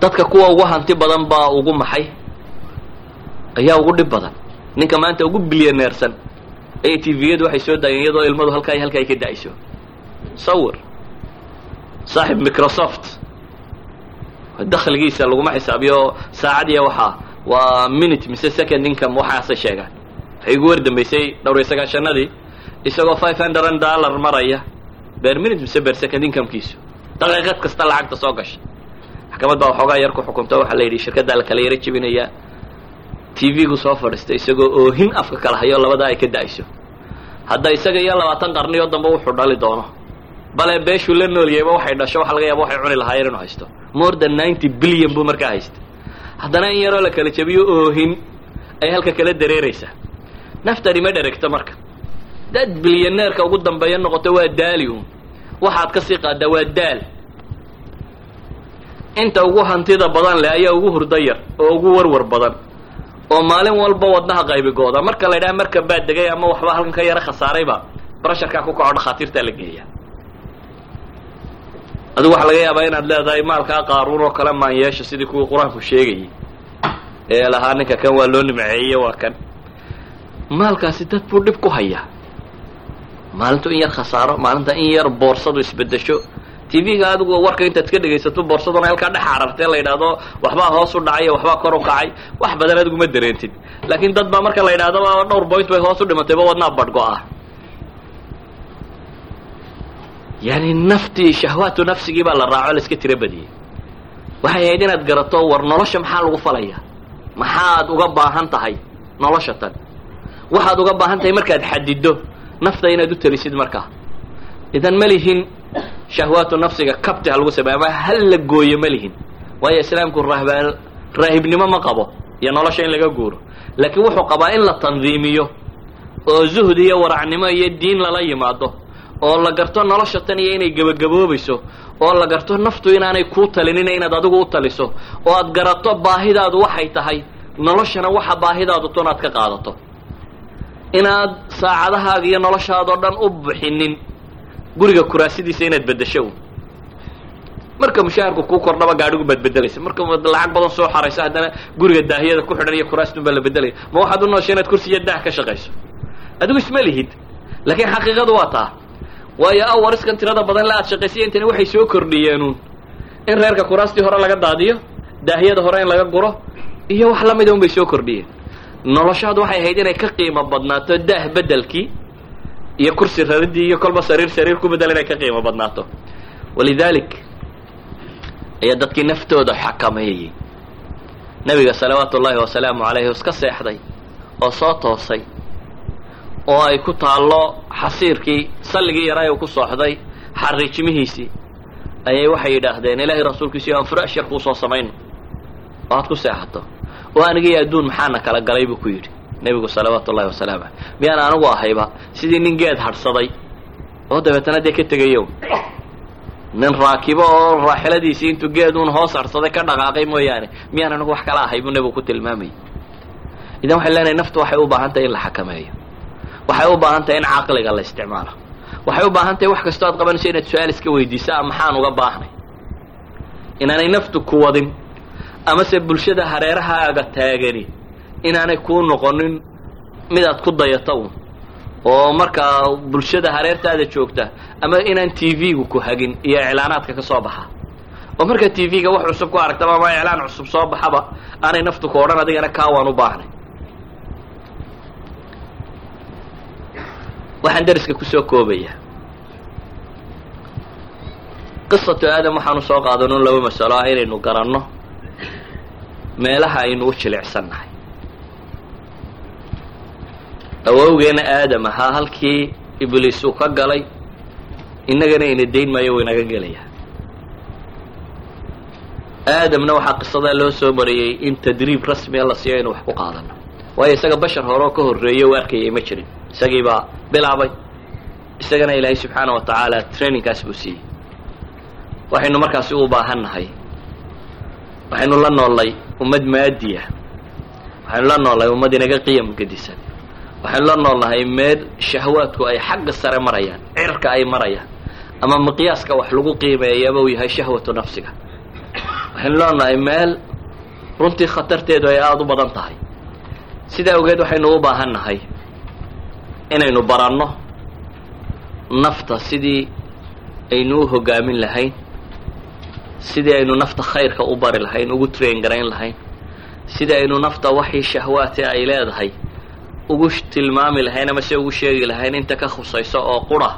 Dadka kuwa ugu hanti badan baa ugu maxay? Ayaa ugu dhib badan. Ninka maanta ugu bilyaneersan ee tviyadu waxay soo daayeen iyadoo ilmadu halkaa iyo halka ay ka da'ayso. Sawir. Saaxib microsoft. Dakhligiisa laguma xisaabiyo saacadiya waxaa waa minute mise second income waxaasay sheegaan waxay ugu war dambaysay dhowr iyo isagoo five hundred dollar maraya. Ber minute mise ber second incomekiisu daqiiqad kasta lacagta soo gasha maxkamad baa waxoogaa yar ku xukunto waxaa la yidhi shirkaddaa la kala yaro jebinayaa t v-gu soo fadhiistay isagoo oohin afka kala hayo labadaa ay ka da'ayso hadda isaga iyo labaatan qarniyoo dambe wuxuu dhali doono. Bale beeshuu la noolyayba waxay dhasho waxa laga yaaba waxay cuni lahaayeen inuu haysto. More than ninety billion buu markaa haystay haddana in yaroo la kala jebiyo oohin ay halka kala dareeraysaa naftani ma dheregto marka. Dad bilyaneerka ugu dambeeya noqoto waa daali waxaad ka sii qaadaa waa daal. Inta ugu hantida badan leh ayaa ugu hurda yar oo ugu warwar badan oo maalin walba wadnaha qaybigooda. Marka la ydhaha marka baa degay ama waxba halkan ka yaro khasaarayba brasharkaa ku kaco dhakhaatiirtaa la geeya adigu waxaa laga yaabaa inaad leedahay maalkaa qaaruun oo kale maan yeesha sidii kuwii qur'aanku sheegayay. Ee lahaa ninka kan waa loo nimceeye waa kan. Maalkaasi dad buu dhib ku hayaa. Maalintu in yar khasaaro maalinta in yar boorsadu isbedesho tv-ga adigu warka intaad ka dhegaysato boorsaduna halkaa dhex carartee la yidhaahdo waxbaa hoos u dhacay waxbaa kor u kacay wax badan adigu ma dareentid. Laakiin dad baa marka la yidhahdo dhowr boint bay hoos u dhimatayba wadnaa badhgo-ah yani naftii shahwaatu nafsigii baa la raaco la iska tiro badiyey waxay ahayd inaad garato war nolosha maxaa lagu falaya? Maxaad uga baahan tahay nolosha tan? Waxaad uga baahan tahay markaad xadido nafta inaad u telisid markaa idan ma lihin shahwaatu nafsiga kabti ha lagu sameeya ama hal la gooyo ma lihin. Waayo islaamku rahbaan raahibnimo ma qabo iyo nolosha in laga guuro. Laakiin wuxuu qabaa in la tandiimiyo oo zuhdi iyo waracnimo iyo diin lala yimaado oo la garto nolosha tan iyo inay gebagaboobayso oo la garto naftu inaanay kuu talinina inaad adigu u taliso oo aad garato baahidaadu waxay tahay noloshana waxa baahidaadu to inaad ka qaadato. Inaad saacadahaaga iyo noloshaadoo dhan u bixinin guriga kuraasidiisa inaad beddesho marka mushaharku kuu kordhaba gaadhigu baad bedelaysa marka lacag badan soo xarayso haddana guriga daahiyada ku xidhan iyo kuraastun baa la bedelaya ma waxaad u noosha inaad kursi iyo daah ka shaqayso? Adigu isma lihid laakiin xaqiiqadu waa taa waayo awariskan tirada badan la aad shaqaysay intani waxay soo kordhiyeenuun in reerka kuraastii hore laga daadiyo daahiyada hore in laga guro iyo wax lamida un bay soo kordhiyeen. Noloshaadu waxay ahayd inay ka qiimo badnaato daah bedelkii iyo kursi raridii iyo kolba sariir sariir ku bedel inay ka qiimo badnaato. Walidalik ayaa dadkii naftooda xakameeyey. Nebiga salawaatu ullaahi wasalaamu calayhi iska seexday oo soo toosay oo ay ku taallo xasiirkii salligii yaraa uu ku sooxday xariijimihiisii ayay waxay yidhaahdeen ilaahay rasuulkiisi aan furash yar kuu soo samayno oo aad ku seexato. Oo anigii adduun maxaana kala galay? buu ku yidhi nebigu salawaatu ullahi wasalaamu caleyh miyaan anigu ahayba? Sidii nin geed hadhsaday oo dabeetana dee ka tegayo nin raakibo oo raaxiladiisii intuu geed uun hoos hadhsaday ka dhaqaaqay mooyaane miyaan anigu wax kala ahay? buu nebigu ku tilmaamayay idan waxay leenahay naftu waxay u baahan tahay in la xakameeyo waxay u baahan tahay in caqliga la isticmaalo. Waxay u baahan tahay wax kastoo aad qabanayso inaad su'aal iska weydiiso a maxaan uga baahnay inaanay naftu ku wadin amase bulshada hareerahaaga taagani inaanay kuu noqonin midaad ku dayato un oo markaa bulshada hareertaada joogta ama inaan t v-gu ku hagin iyo iclaanaadka ka soo baxa? Oo markaa t v-ga wax cusub ku aragtaba ama iclaan cusub soo baxaba. Aanay naftu ku odhan adigana kaa waan u baahnay waxaan dariska ku soo koobaya qisatu aadam waxaanu soo qaadanon laba masalo ah inaynu garanno meelaha aynu u jilicsannahay. Awowgeena aadam ahaa halkii ibliis uu ka galay innagana ina dayn maayo wuu inaga gelayaa. Aadamna waxaa qisadaa loo soo mariyey in tadriib rasmiga la siiyo inu wax ku qaadano waayo isaga bashar hore oo ka horreeye u arkayay ma jirin. Isagii baa bilaabay. Isagana ilaahay subxaana wa tacaala trainingkaas buu siiyey. Waxaynu markaasi u baahan nahay waxaynu la noollay ummad maadiya waxaynu la noollahay ummad inaga qiyam gedisan. Waxaynu la noolnahay meel shahwaadku ay xagga sare marayaan cirka ay marayaan ama miqyaaska wax lagu qiimeeyaba uu yahay shahwatu nafsiga. Waxaynu leenahay meel runtii khatarteedu ay aada u badan tahay sidaa ogeed waxaynu u baahan nahay inaynu baranno nafta sidii aynu u hogaamin lahayn sidii aynu nafta khayrka u bari lahayn ugu train garayn lahayn sidii aynu nafta waxii shahwaate ay leedahay ugu tilmaami lahayn ama se ugu sheegi lahayn inta ka khusayso oo qura.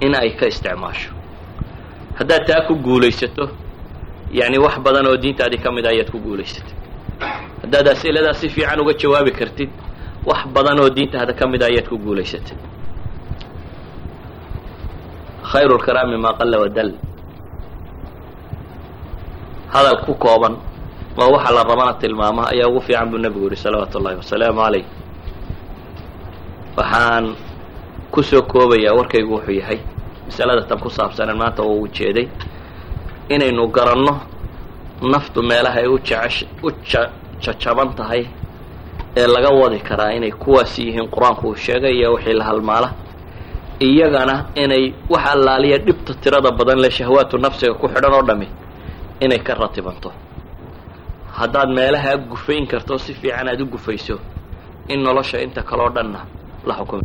In ay ka isticmaasho. Haddaad taa ku guulaysato yacni wax badan oo diintaadii ka mid a ayaad ku guulaysatay haddaad asiladaa si fiican uga jawaabi kartid wax badan oo diintaada ka mid a ayaad ku guulaysatay khayru lkalaami maa qalla wadal hadal ku kooban oo waxa la rabana tilmaama ayaa ugu fiican buu nebigu yihi salawaatu ullahi wasalaamu calayh waxaan ku soo koobayaa warkaygu wuxuu yahay masalada tan ku saabsanan maanta oo u jeeday inaynu garanno naftu meelaha ay u jajaban tahay ee laga wadi karaa inay kuwaasi yihiin qur'aanku uu sheegay iyo wixii la halmaala. Iyagana inay wax allaaliya dhibta tirada badan le shahwaatu nafsiga ku xidhan oo dhami inay ka ratibanto. Haddaad meelahaa gufayn karto si fiican aad u gufayso in nolosha inta kaleo dhanna la xukumo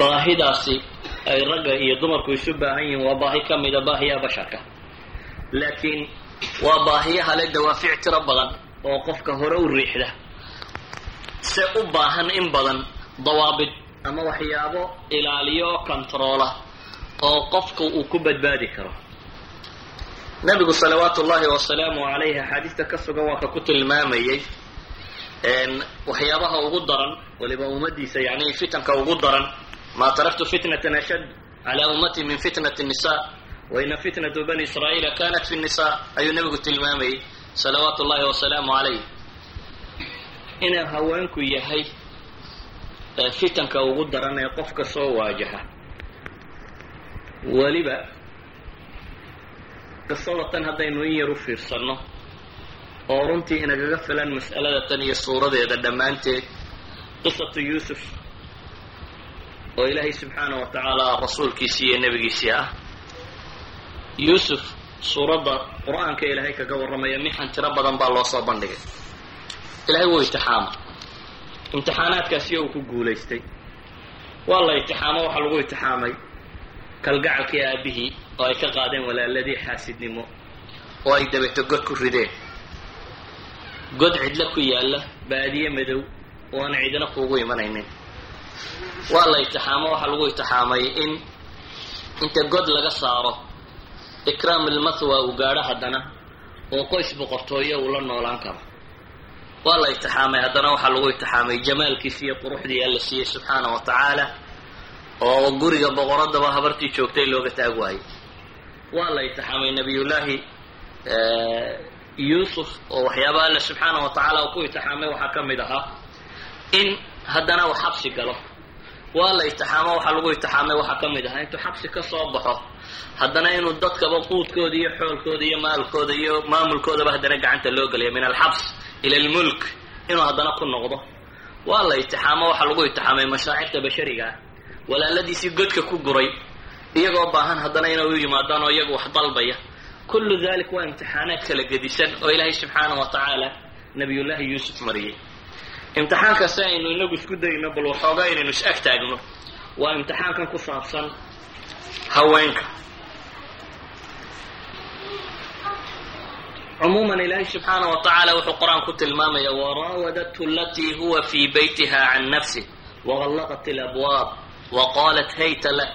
baahidaasi ay ragga iyo dumarku isu baahan yihiin waa baahi ka mida baahiyaha basharka. Laakiin waa baahiyaha le dawaafic tiro badan oo qofka hore u riixda. Se u baahan in badan dawaabid ama waxyaabo ilaaliyo oo controola oo qofku uu ku badbaadi karo. Nabigu salawaatu ullahi wasalaamu calayhi axaadiista ka sugan waa ka ku tilmaamayey waxyaabaha ugu daran waliba ummadiisa yani fitanka ugu daran ma taraktu fitnatan ashad cala ummati min fitnati nisa waina fitnatu bani israa'iila kanat fi nisa ayuu nabigu tilmaamayey salawaatu ullahi wasalaamu calayh inuu haweenku yahay fitanka ugu daran ee qofka soo waajaha weliba qisada tan haddaynu in yar u fiirsanno oo runtii inagaga filan mas'alada tan iyo suuradeeda dhammaanteed qisatu yuusuf oo ilaahay subxaana wa tacaala rasuulkiisii iyo nebigiisii ah. Yuusuf suuradda qur'aanka ilaahay kaga warramaya mixan tiro badan baa loo soo bandhigay. Ilaahay wuu itixaama imtixaanaadkaasiyo uu ku guulaystay. Waa la itixaamo waxaa lagu itixaamay kalgacalkii aabihii oo ay ka qaadeen walaaladii xaasidnimo oo ay dabeeto god ku rideen. God cidlo ku yaalla baadiye madow oo aan cidina kuugu imanaynin waa la itixaamo waxaa lagu itixaamay in inta god laga saaro ikraam ilmathwa uu gaadho haddana oo qoys boqortooyo uu la noolaan karo. Waa la itixaamay haddana waxaa lagu itixaamay jamaalkiisi iyo quruxdii alla siiyey subxaana wa tacaala oo guriga boqoradaba habartii joogtay looga taag waayey. Waa la itixaamay nabiyullaahi yuusuf oo waxyaaba alle subxaana wa tacaala uu ku itixaamay waxaa ka mid ahaa in haddana uu xabsi galo. Waa la itixaamo waxaa lagu itixaamay waxaa ka mid ahaa intuu xabsi ka soo baxo haddana inuu dadkaba quudkooda iyo xoolkooda iyo maalkooda iyo maamulkoodaba haddana gacanta loo gelaya min alxabs ila almulk inuu haddana ku noqdo. Waa la itixaamo waxaa lagu itixaamay mashaacirta bashariga. Ah walaaladiisii godka ku guray iyagoo baahan haddana inay u yimaadaan oo iyagu wax dalbaya. Kullu dalik waa imtixaanaad kala gedisan oo ilaahay subxaana wa tacaala nabiyullaahi yuusuf mariyey imtixaanka si aynu inagu isku dayno bal waxoogaa inaynu is ag taagno. Waa imtixaankan ku saabsan haweenka. Cumuuman ilaahay subxaana wa tacaala wuxuu qur'aan ku tilmaamaya waraawadathu alatii huwa fii baytiha can nafsih wagallaqat alabwaab waqaalat hayta lak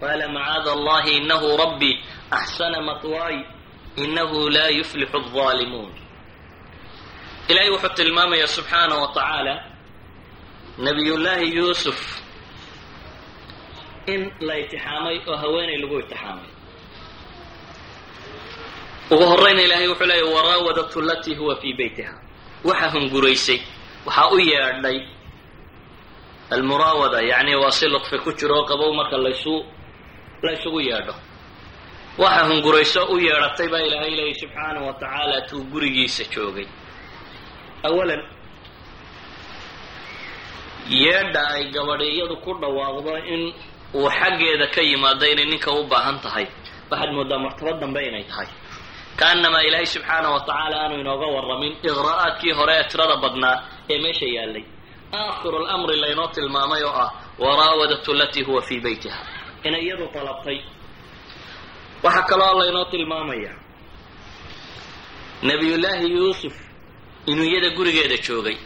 qaala macaada allahi inahu rabbii axsana matwaay inahu laa yuflixu alظaalimuun ilaahay wuxuu tilmaamaya subxaana wa tacaala nabiyullaahi yuusuf in la itixaamay oo haweenay lagu itixaamay. Ugu horrayna ilaahay wuxuu leeya waraawadathu alatii huwa fii beytiha waxaa hunguraysay waxaa u yeedhay almuraawada yacni waa si luqfi ku jiroo qabow marka laysu la ysugu yeedho. Waxa hungurayso u yeedhatay baa ilaahay leeyay subxaana wa tacaala tuu gurigiisa joogay awalan yeedha ay gabadhiyadu ku dhawaaqdo in uu xaggeeda ka yimaado inay ninka u baahan tahay waxaad moodaa martabad dambe inay tahay kaanamaa ilaahay subxaana wa tacaala aanu inooga warramin iqraa'aadkii hore ee tirada badnaa ee meesha yaallay aakhiru lamri laynoo tilmaamay oo ah waraawadatu alatii huwa fii beytiha inay iyadu dalabtay waxaa kaloo laynoo tilmaamaya nabiyullaahi yuusuf inuu iyada gurigeeda joogay.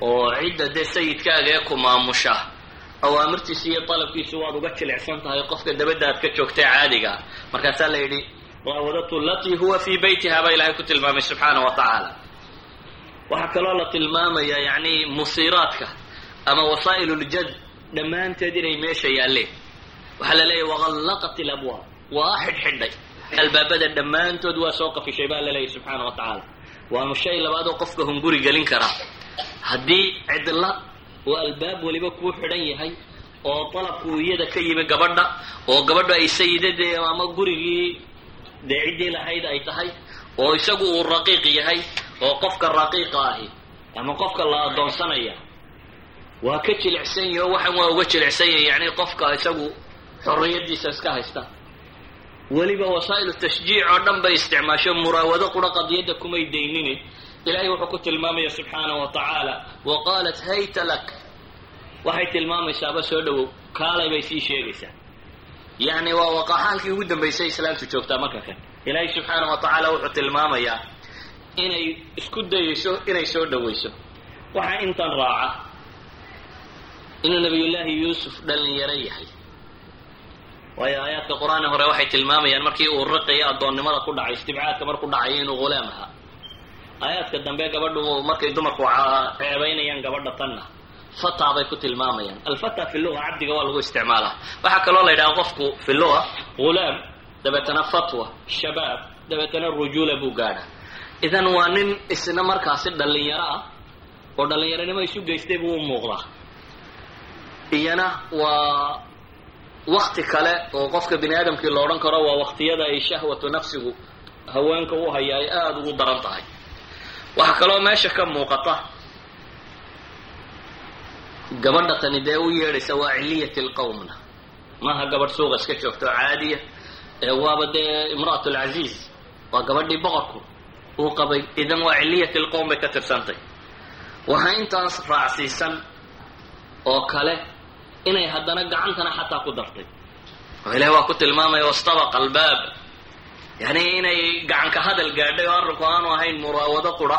Oo cidda dee sayidkaaga ee ku maamusha awaamirtiisa iyo dalabkiisu waad uga jilicsan tahay qofka dabadda aad ka joogtay caadiga. Markaasaa la yidhi raawadatu alatii huwa fii beytiha baa ilahay ku tilmaamay subxaana wa tacaala. Waxaa kaloo la tilmaamaya yacni musiiraadka ama wasaa'il uljad dhammaanteed inay meesha yaalleen waxaa la leeyahy waqallaqat ilabwaab waa xidhxidhay albaabada dhammaantood waa soo qafishay baa la leeyahy subxaana wa tacaala waanu shay labaadoo qofka hunguri gelin karaa. Haddii cidla oo albaab weliba kuu xidhan yahay oo dalabku iyada ka yimi gabadha oo gabadhu ay sayidadee ama gurigii dee ciddii lahayd ay tahay oo isagu uu raqiiq yahay oo qofka raqiiqa ahi ama qofka la addoonsanaya waa ka jilicsan yahi oo waxan waa uga jilicsan yahi yani qofka isagu xorriyadiisa iska haysta weliba wasaa'ilu tashjiic oo dhan bay isticmaasho. Muraawado qura qadiyadda kumay daynini. Ilahay wuxuu ku tilmaamaya subxaanahu wa tacaala wa qaalat hayta lak. Waxay tilmaamaysaaba soo dhowow kaalay bay sii sheegaysaa. Yacni waa waqaxaalkii ugu dambaysay islaamtu joogtaa marka kan. Ilaahay subxaanahu wa tacaala wuxuu tilmaamayaa inay isku dayayso inay soo dhowayso. Waxaa intan raaca inuu nabiyullaahi yuusuf dhalinyaro yahay waayo aayaadka qur'aanka hore waxay tilmaamayaan markii uu riqiya addoonnimada ku dhacay istibcaadka markuu dhacayo inuu ghulaam ahaa aayaadka dambe gabadhu markay dumarku ceebaynayaan gabadha tanna fata bay ku tilmaamayaan. Alfata fi luga cabdiga waa lagu isticmaalaa. Waxaa kaloo la yidhaha qofku fi luga ghulaam dabeetana fatwa shabaab dabeetana rujuula buu gaadha idan waa nin isna markaasi dhalinyaro ah oo dhallinyaronimo isu geystay buu u muuqdaa. Iyana waa wakti kale oo qofka bini aadamkii la odhan karo waa waktiyada ay shahwatu nafsigu haweenka u haya ay aada ugu daran tahay. Waxaa kaloo meesha ka muuqata gabadha tani dee u yeedhaysa waa ciliyati lqowmna maaha gabadh suuqa iska joogto oo caadiya. Ee waaba dee imra'at lcaziiz waa gabadhii boqorku uu qabay idan waa ciliyati lqowm bay ka tirsantay. Waxaa intaas raacsiisan oo kale inay haddana gacantana xataa ku dartay. Oo ilahi waa ku tilmaamaya wastabaqa albaab. Yani inay gacanka hadal gaadhay oo arrinku aanu ahayn muraawado qura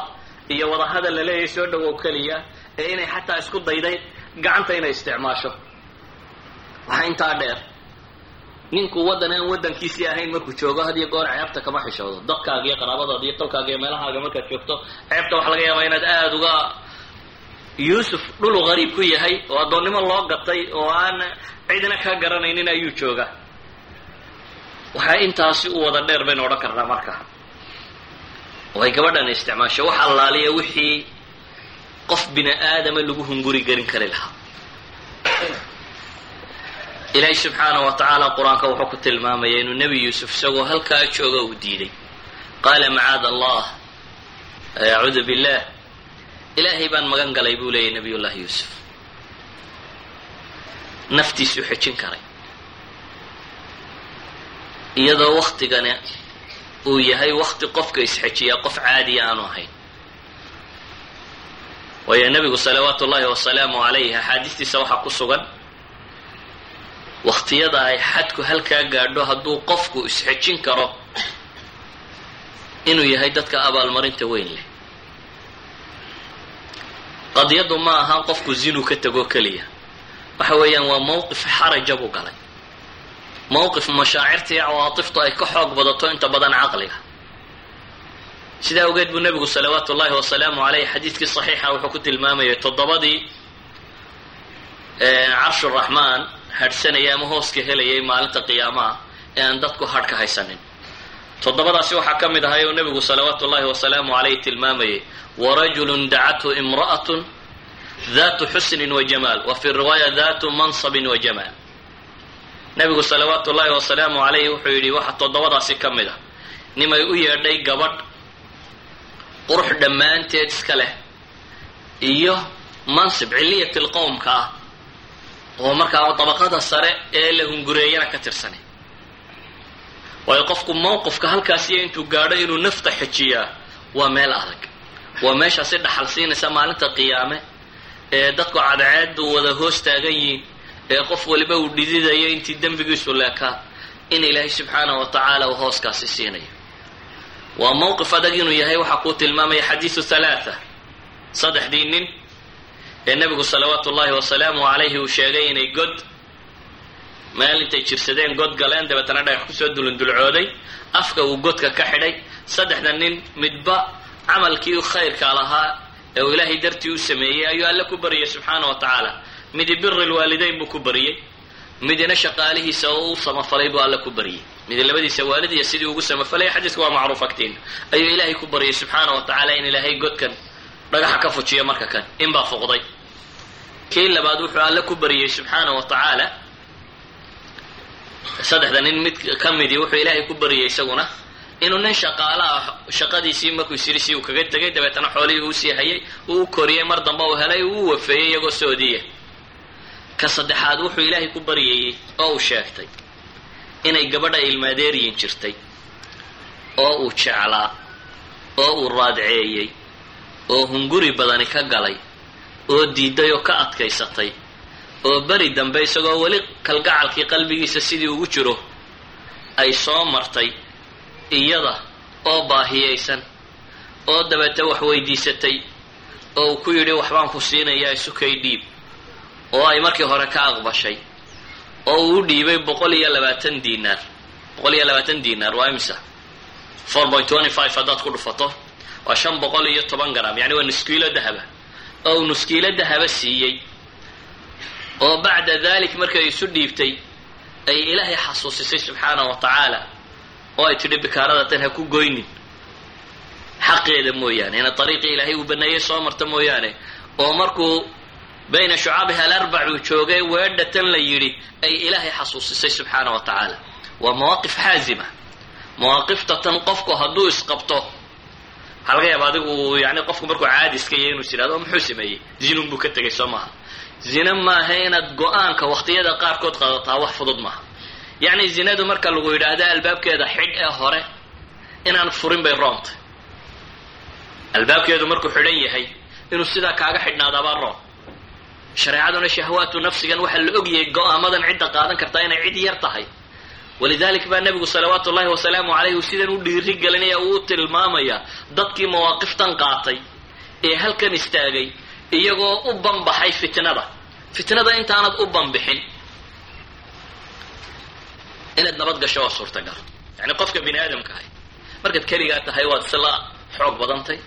iyo wada hadal la leeyahay soo dhawow keliya ee inay xataa isku dayday gacanta inay isticmaasho. Waxaa intaa dheer ninku waddan aan waddankiisii ahayn markuu joogo had iyo goor ceebta kama xishoodo dadkaaga iyo qaraabadaada iyo tolkaaga iyo meelahaaga markaad joogto ceebta waxa laga yaabaa inaad aada uga yuusuf dhulu qariib ku yahay oo addoonnimo loo gatay oo aan cidina ka garanaynin ayuu jooga. Waxaa intaasi u wada dheer baynu odhan karnaa marka. Oo ay gabadhan isticmaasho. Wax allaaliya wixii qof bini aadama lagu hunguri gelin kari lahaa. Ilaahi subxaanahu wa tacaala qur'aanka wuxuu ku tilmaamaya inuu nebi yuusuf isagoo halkaa jooga uu diiday. Qaala macaada allah acuudu billah ilaahay baan magan galay buu leeyahy nabiy llahi yuusuf naftiisuu xejin karay. Iyadoo waktigani uu yahay wakti qofka isxejiyaa qof caadiya aanu ahayn. Waayo nebigu salawaatu ullahi wasalaamu calayh axaadiistiisa waxaa ku sugan waktiyada ay xadku halkaa gaadho hadduu qofku isxejin karo inuu yahay dadka abaalmarinta weyn leh qadiyaddu ma ahaan qofku zinuu ka tego keliya waxa weeyaan waa mawqif xaraja buu galay. Mawqif mashaacirta iyo cawaatiftu ay ka xoog badato inta badan caqliga. Sidaa awgeed buu nebigu salawaatu ullahi wasalaamu caleyh xadiidkii saxiixa wuxuu ku tilmaamayay toddobadii carshuraxmaan hadhsanayay ama hooska helayay maalinta qiyaamaha ee aan dadku hadh ka haysanin toddobadaasi waxaa ka mid ahay oo nebigu salawaatu ullahi wasalaamu caleyh tilmaamayay warajulun dacathu imra'atun datu xusnin wa jamaal wa fi riwaaya datu mansabin wa jamaal. Nebigu salawaatu ullahi wasalaamu calayh wuxuu yidhi waxa toddobadaasi ka mid a nimay u yeedhay gabadh qurux dhammaanteed iska leh iyo mansib ciliyati lqowmka ah oo markaa dabaqada sare ee la hungureeyana ka tirsanay waayo qofku mawqifka halkaasiyo intuu gaadho inuu nafta xejiyaa waa meel adag. Waa meeshaasi dhaxal siinaysa maalinta qiyaame ee dadku cadceedu wada hoos taagan yihiin ee qof waliba uu dhididayo intii dembigiisu leekaa in ilaahay subxaanahu wa tacaala uu hooskaasi siinayo. Waa mawqif adag inuu yahay waxaa kuu tilmaamaya xadiidu halaatha saddexdii nin ee nebigu salawaatu ullahi wasalaamu calayhi uu sheegay inay god meel intay jirsadeen god galeen dabeetana dhagax ku soo dulundulcooday afka uu godka ka xidhay saddexda nin midba camalkii khayrka lahaa ee uu ilaahay dartii u sameeyey ayuu alle ku baryay subxaana wa tacaala. Midi biri lwaalidayn buu ku baryey midina shaqaalihiisa oo u samafalay buu alle ku baryey midi labadiisa waalid iyo sidii ugu samafalay xadiiska waa macruuf agtiin ayuu ilaahay ku baryay subxaana wa tacaala in ilaahay godkan dhagaxa ka fujiyo marka kan inbaa fuqday. Kii labaad wuxuu alle ku baryey subxaana wa tacaala saddexda nin mid ka midii wuxuu ilaahay ku baryay isaguna inuu nin shaqaala ah shaqadiisii markuu sirisi uu kaga tegay dabeetana xoolihii uu sii hayay uu u koriyey mar dambe uu helay uu wafeeyey iyagoo soodiya ka saddexaad wuxuu ilaahay ku baryayey oo uu sheegtay inay gabadha ilmaadeeriyin jirtay oo uu jeclaa oo uu raadceeyey oo hunguri badani ka galay oo diiday oo ka adkaysatay oo beri dambe isagoo weli kalgacalkii qalbigiisa sidii ugu jiro ay soo martay iyada oo baahiyaysan oo dabeete wax weydiisatay oo uu ku yidhi waxbaan ku siinayaa isukay dhiib oo ay markii hore ka aqbashay oo uu dhiibay boqol iyo labaatan diinaar. Boqol iyo labaatan diinaar waa imisa? Four point twenty five haddaad ku dhufato. Waa shan boqol iyo toban garam yani waa nuskiilo dahaba. Oo uu nuskiilo dahaba siiyey oo bacda dalik markay isu dhiibtay ay ilaahay xasuusisay subxaana wa tacaala oo ay tidhi bikaarada tan ha ku goynin. Xaqeeda mooyaane ina dariiqii ilaahay uu baneeyey soo marta mooyaane oo markuu bayna shucaabiha alarbac uu joogay weedha tan la yidhi ay ilaahay xasuusisay subxaana wa tacaala. Waa mawaaqif xaazima. Mawaaqifta tan qofku hadduu isqabto waxaa laga yaaba adigu yani qofku markuu caadi iska yahay inuu is yidhahdo o muxuu sameeyey? Zinun buu ka tegay soo maaha zina maaha inaad go'aanka waqtiyada qaarkood qaadataa wax fudud maaha. Yacni zinadu marka lagu yidhaahdo albaabkeeda xidh ee hore inaan furin bay roontay albaabkeedu markuu xidhan yahay inuu sidaa kaaga xidhnaadaabaa roon. Shareecaduna shahwaatu nafsigan waxaa la ogyahay go'aamadan cidda qaadan kartaa inay cid yar tahay. Walidalik baa nebigu salawaatu ullahi wasalaamu calayh uu sidan u dhiiri gelinaya uu u tilmaamaya dadkii mawaaqiftan qaatay ee halkan istaagay iyagoo u banbaxay fitnada. Fitnada intaanad u banbixin inaad nabad gasho waa suurtagal. Yani qofka bini aadamka ahay markaad keligaa tahay waad isla xoog badantay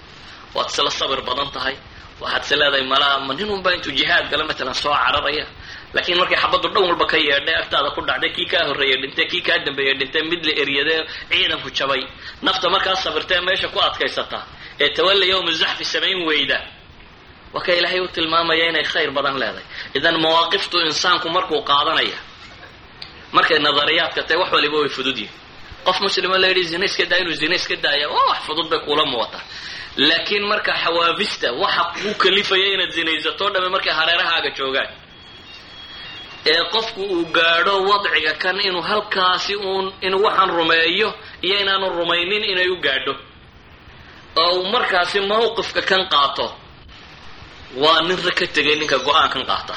waad isla sabir badan tahay waxaad is leedahay malaa ma nin unbaa intuu jihaad gala matalan soo cararaya. Laakiin markay xabaddu dhan walba ka yeedhay agtaada ku dhacday kii kaa horreeyey dhintay kii kaa dambeeyey dhintay mid la eryade ciidanku jabay. Nafta markaa sabirtee meesha ku adkaysata ee tawalla yowma zaxfi samayn weyda waa ka ilaahay u tilmaamaya inay khayr badan leedahay. Idan mawaaqiftu insaanku markuu qaadanaya markay nadariyaadka tahay wax waliba way fudud yihiin qof muslimo la yidhi zina iska daa inuu zina iska daaya waa wax fudud bay kuula muuqataa laakiin marka xawaabista waxa kuu kalifaya inaad zinaysato dhame markay hareerahaaga joogaan. Ee qofku uu gaadho wadciga kan inuu halkaasi uun inuu waxaan rumeeyo iyo inaanu rumaynin inay u gaadho. Oo markaasi mawqifka kan qaato waa nin ra ka tegay ninka go'aankan qaata.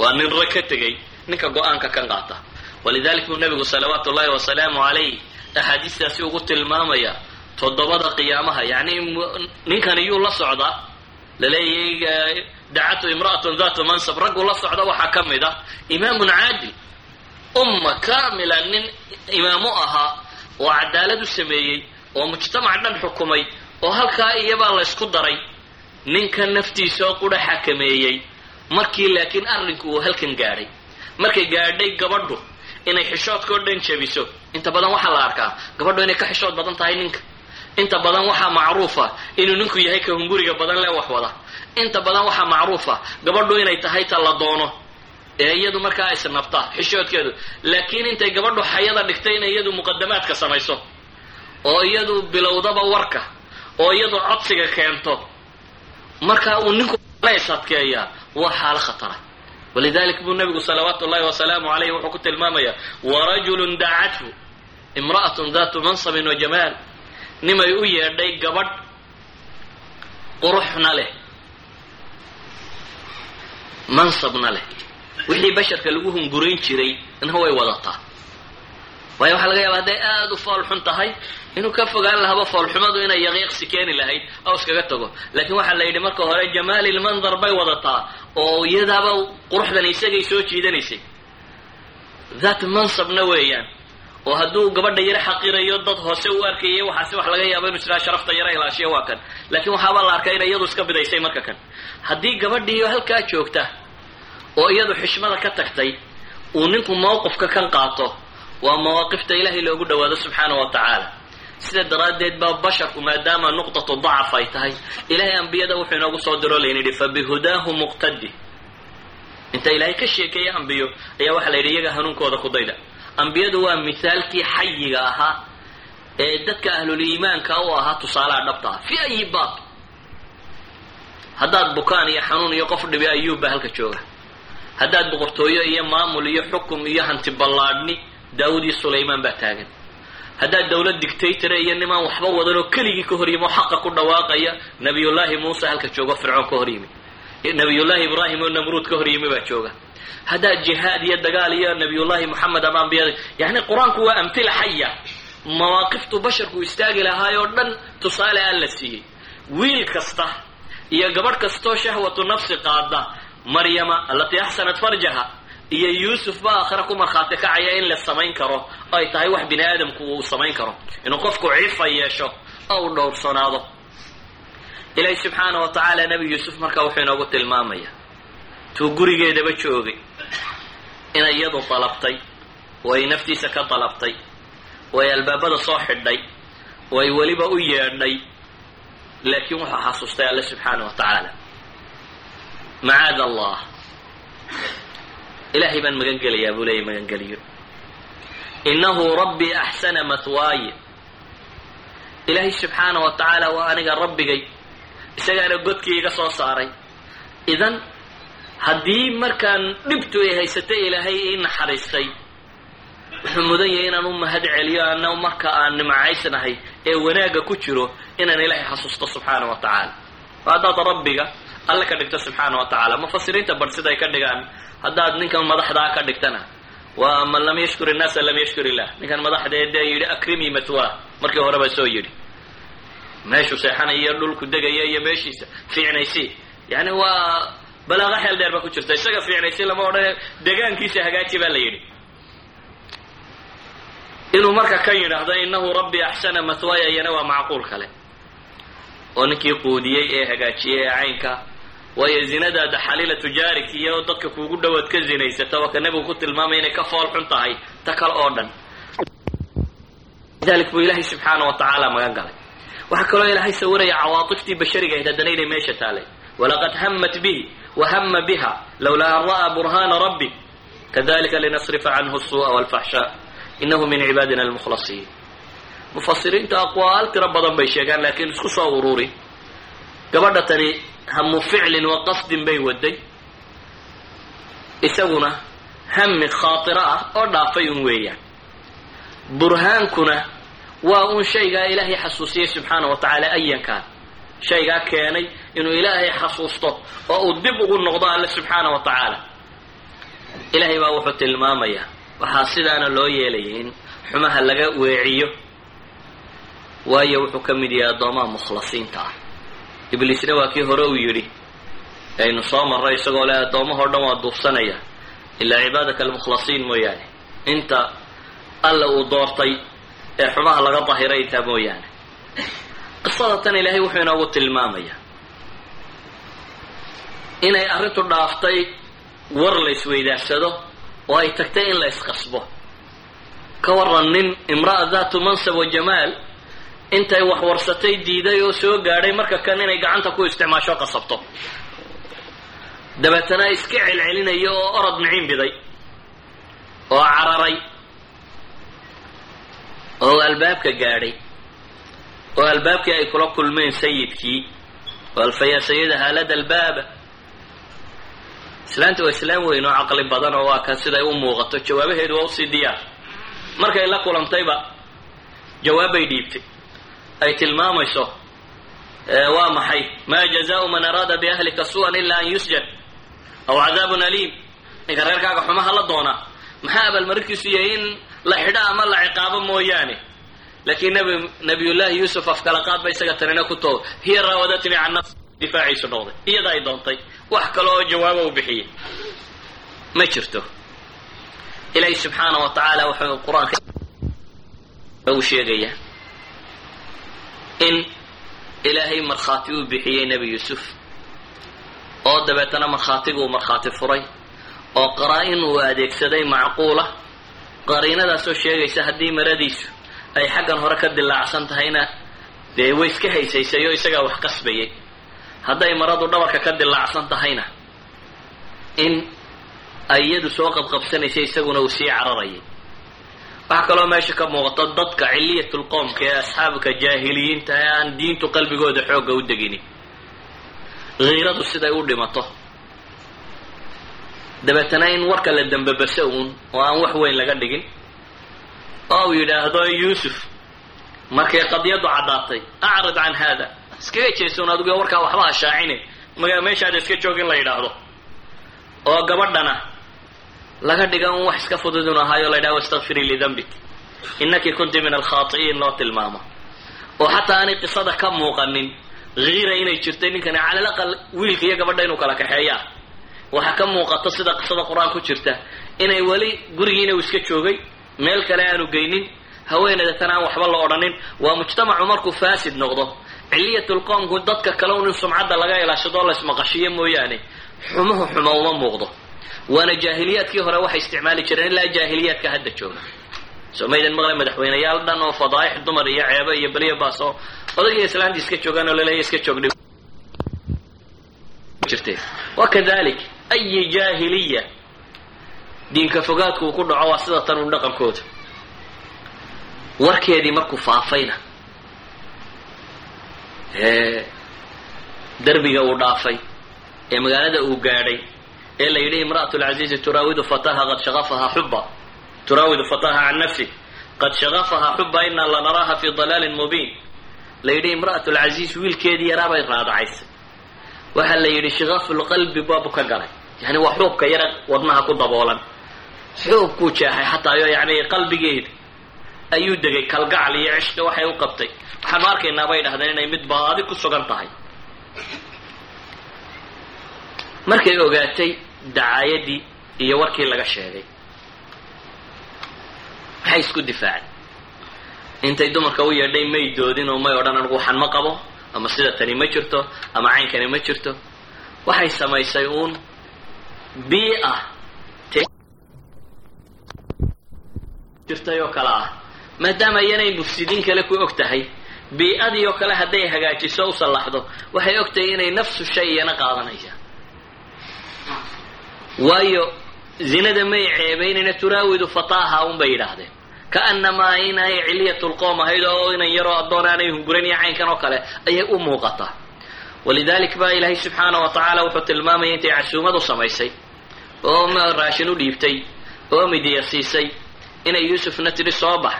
Waa nin ra ka tegay ninka go'aanka kan qaata. Walidalik buu nabigu salawaatu ullahi wasalaamu calayh axaadiistaasi ugu tilmaamaya toddobada qiyaamaha. Yacni ninkan iyuu la socdaa la leeyahay dacatu imra'atun datu mansab raggu la socda waxaa ka mid ah imaamun caadil umma kaamila nin imaamu ahaa oo cadaalad u sameeyey oo mujtamac dhan xukumay oo halkaa iyabaa la ysku daray ninka naftiisa oo qudha xakameeyey. Markii laakiin arrinku uu halkan gaadhay. Markay gaadhay gabadhu inay xishoodkao dhan jabiso inta badan waxaa la arkaa gabadhu inay ka xishood badan tahay ninka. Inta badan waxaa macruufa inuu ninku yahay ka hunguriga badan lee wax wada. Inta badan waxaa macruufa gabadhu inay tahay ta la doono. Ee iyadu markaa isnabta xishoodkeedu. Laakiin intay gabadhu xayada dhigtay inay iyadu muqadamaadka samayso. Oo iyadu bilowdaba warka. Oo iyadu codsiga keento markaa uu ninku is adkeeyaa waa xaalo khatara. Walidalik buu nabigu salawaatu ullahi wasalaamu calayh wuxuu ku tilmaamaya warajulun dacathu imra'atun datu mansabin wa jamaal. Nimay u yeedhay gabadh quruxna leh mansabna leh. Wixii basharka lagu hungurayn jiray na way wadataa waayo waxaa laga yaaba hadday aada u foolxun tahay inuu ka fogaan lahaba foolxumadu inay yaqiiqsi keeni lahayd oo iskaga tago. Laakiin waxaa la yidhi marka hore jamaalilmandar bay wadataa oo iyadaaba quruxdan isagay soo jiidanaysay. That mansabna weeyaan oo hadduu gabadha yaro xaqirayo dad hoose u arkayay waxaase wax laga yaaba inu jiraa sharafta yaro ilaashiya waa kan. Laakiin waxaaba la arkay inay iyadu iska bidaysay marka kan. Haddii gabadhiiyo halkaa joogta oo iyadu xishmada ka tagtay uu ninku mawqifka kan qaato waa mawaaqifta ilaahay loogu dhawaado subxaana wa tacaala sida daraaddeed baa basharku maadaama nuqdatu dacaf ay tahay. Ilaahay ambiyada wuxuu inoogu soo diro layn yidhi fabihudaahu muqtadi. Inta ilaahay ka sheekeeya ambiyo ayaa waxaa la yidhi iyaga hanuunkooda ku dayda. Ambiyadu waa mithaalkii xayiga ahaa ee dadka ahluliimaanka u ahaa tusaalaha dhabta ah fi ayi baab. Haddaad bukaan iyo xanuun iyo qof dhibi ayuub halka jooga. Haddaad boqortooyo iyo maamul iyo xukum iyo hanti ballaadhni daawud iyo sulaymaan baa taagan. Haddaad dawlad dictatora iyo nimaan waxba wadan oo keligii ka hor yimi oo xaqa ku dhawaaqaya nabiyullaahi muuse halka joogo fircoon ka hor yimi nabiyullaahi ibraahim oo namruud ka hor yimi baa jooga. Haddaad jihaad iyo dagaal iyo nabiyullaahi moxamed ama ambiyada yani qur'aanku waa amtila xaya. Mawaaqiftu basharku istaagi lahaay oo dhan tusaale aan la siiyey. Wiil kasta iyo gabadh kastoo shahwatu nafsi qaada maryama allatii axsanat farjaha iyo yuusuf ba aakhira ku markhaati kacaya in la samayn karo ay tahay wax bini aadamku uu samayn karo. Inuu qofku cifa yeesho oo uu dhowrsanaado. Ilaahi subxaana wa tacaala nebi yuusuf marka wuxuu inoogu tilmaamaya tuu gurigeedaba joogay inay iyadu dalabtay oo naftiisa ka dalabtay oo ay albaabada soo xidhay oo weliba u yeedhay laakiin wuxuu xasuustay alle subxaana wa tacaala. Macaad allah ilaahay baan magan gelayaa buu leeyay magangeliyo. Innahu rabbii axsana mathwaaya ilaahay subxaana wa tacaala waa aniga rabbigay isagaana godkii iga soo saaray. Idan haddii markaan dhibtu ay haysatay ilaahay ii naxariistay wuxuu mudan yahay inaan u mahad celiyo ana marka aan nimcaysnahay ee wanaagga ku jiro inaan ilaahay xasuusto subxaana wa tacaala. Haddaad rabbiga alle ka dhigto subxaana wa tacaala. Mufasiriinta bar siday ka dhigaan haddaad ninkan madaxdaa ka dhigtana waa man lam yashkur innaasa lam yashkur illah. Ninkan madaxdee dee yidhi akrimii matwaa markii horeba soo yidhi. Meeshuu seexanaya dhulku degaya iyo meeshiisa fiicnaysi. Yani waa balaaqa xeel dheer baa ku jirta. Isaga fiicnaysi lama odhane degaankiisa hagaaji baa la yidhi. Inuu marka kan yidhaahdo innahu rabbii axsana mathwaaya iyana waa macquul kale. Oo ninkii quudiyey ee hagaajiyey ee caynka waayo zinadaada xaliila tujaarik iyo dadka kuugu dhowaad ka zinaysata waa ka nebigu ku tilmaamaya inay ka fool xun tahay ta kale oo dhan. Lidalik buu ilaahay subxaana wa tacaala magan galay. Waxaa kaloo ilaahay sawiraya cawaatiftii bashariga ahayd haddana inay meesha taalay. Walaqad hamat bihi wa hama biha lowlaa an ra'aa burhaana rabbi. Kadalika linasrifa canhu suu'a walfaxshaa inahu min cibaadina almukhlasiin. Mufasiriinta aqwaal tiro badan bay sheegaan laakiin isku soo ururi gabadha tani hamu ficlin wa qasdin bay waday. Isaguna hami khaatiro ah oo dhaafay un weeyaan. Burhaankuna waa un shaygaa ilaahay xasuusiyey subxaana wa tacaala ayankaan shaygaa keenay inuu ilaahay xasuusto oo uu dib ugu noqdo alle subxaana wa tacaala. Ilaahay baa wuxuu tilmaamayaa waxaa sidaana loo yeelayay in xumaha laga weeciyo. Waayo wuxuu ka mid yahay addoomaha mukhlasiinta ah ibliisna waa kii hore uu yidhi aynu soo marray isagoo le addoommahao dhan waa duufsanaya. Ilaa cibaadaka almukhlasiin mooyaane inta alla uu doortay ee xumaha laga dahiray intaa mooyaane. Qisada tan ilaahay wuxuu inoogu tilmaamayaa inay arrintu dhaaftay war la isweydaarsado oo ay tagtay in la isqasbo ka waran nin imra'a daatu mansab wa jamaal intay wax warsatay diiday oo soo gaadhay marka kan inay gacanta ku isticmaasho qasabto. Dabeetana iska celcelinayo oo orod miciin biday oo cararay oo albaabka gaadhay oo albaabkii ay kula kulmeen sayidkii oo alfayaa sayida haalada albaaba. Islaanta waa islaam weyn oo caqli badan oo waa kan siday u muuqato jawaabaheedu waa u sii diyaar. Markay la kulantayba jawaabbay dhiibtay ay tilmaamayso waa maxay? Maa jazaau man araada biahlika su'an ila an yusjad. Aw cadaabun aliim. Ninka reerkaaga xumaha la doonaa maxaa abaalmarinkiisu yahay in la xidho ama la ciqaabo mooyaane? Laakiin nbi nabiyullaahi yuusuf afkalaqaad ba isaga tanina ku too hiya raawadatnii can nafsi difaaciisu noqday iyada ay doontay. Wax kale oo jawaabo u bixiyey. Ma jirto. Ilaahi subxaana wa tacaala wuxuu qur'aanka u sheegayaa in ilaahay markhaati uu bixiyey nebi yuusuf oo dabeetana markhaatigu uu markhaati furay oo qaraa-in uu adeegsaday macquula. Qariinadaasoo sheegaysa haddii maradiisu ay xaggan hore ka dilaacsan tahayna dee way iska haysaysay oo isagaa wax qasbayay. Hadday maradu dhabarka ka dilaacsan tahayna in ay iyadu soo qabqabsanaysay isaguna uu sii cararayay waxaa kaloo meesha ka muuqata dadka ciliyatulqowmka ee asxaabka jaahiliyiinta ee aan diintu qalbigooda xoogga u deginin hiiradu siday u dhimato. Dabeetana in warka la dambabaso uun oo aan wax weyn laga dhigin. Oo uu yidhaahdo yuusuf markay qadiyaddu caddaatay acrid can haada. Iskaga jeesoon adigo warkaa waxba hashaacine meeshaada iska joog in la yidhaahdo. Oo gabadhana laga dhiga un wax iska fududun ahaayo la yidhahdo istakfirii lidambik innaki kunti min alkhaati'iin loo tilmaamo. Oo xataa aanay qisada ka muuqanin hiira inay jirtay ninkani cala laqal wiilka iyo gabadha inuu kala kaxeeyaa waxaa ka muuqato sida qisada qur'aan ku jirta inay weli gurigiina uu iska joogay meel kale aanu geynin haweeneydatan aan waxba la odhanin. Waa mujtamacu markuu faasid noqdo ciliyatulqoomku dadka kale un in sumcadda laga ilaashadoo la ismaqashiyo mooyaane xumuhu xumo uma muuqdo waana jaahiliyaadkii hore waxay isticmaali jireen ilaa jaahiliyaadka hadda jooga. Soo maydan maqle madaxweyneyaal dhan oo fadaaix dumar iyo ceebo iyo beliya baas oo odagii islaantii iska joogaan oo laleeya iska joogdhi jirteen wa kadalik ayi jaahiliya diinka fogaadku uu ku dhaco waa sida tan un dhaqankooda. Warkeedii markuu faafayna derbiga uu dhaafay ee magaalada uu gaadhay ee la yidhi imra'atu lcaziizi turaawidu fataha qad shaqafaha xuba turaawidu fataha can nafsi. Qad shaqafaha xuba inaa lanaraaha fi dalaalin mubiin. La yidhi imra'atu lcaziiz wiilkeedii yaraabay raadacaysay waxaa la yidhi shikafulqalbi baabu ka galay. Yani waa xuubka yara wadnaha ku daboolan. Xuubkuu jeexay xataa yo yani qalbigeeda ayuu degay kalgacal iyo cishka waxay u qabtay. Waxaanu arkaynaa bay dhahdeen inay mid baadi ku sugan tahay. Markay ogaatay dacaayadii iyo warkii laga sheegay. Maxay isku difaacay intay dumarka u yeedhay may doodin oo may odhan anigu waxan ma qabo ama sida tani ma jirto ama caynkani ma jirto. Waxay samaysay uun bii-a jirtay oo kale ah. Maadaama iyanay mufsidiin kale ku og tahay bii-adii oo kale hadday hagaajiso u sallaxdo waxay og tahay inay nafsu shay iyana qaadanaysa waayo zinada may ceebaynayna turaawidu fataaha un bay yidhaahdeen. Kaanamaa inay ciliyatulqoom ahayd oo inan yaroo addoon aanay hunguran iyo caynkan oo kale ayay u muuqataa walidalik baa ilaahay subxaana wa tacaala wuxuu tilmaamaya intay casuumad u samaysay oo raashin u dhiibtay oo midiya siisay inay yuusufna tidhi soo bax.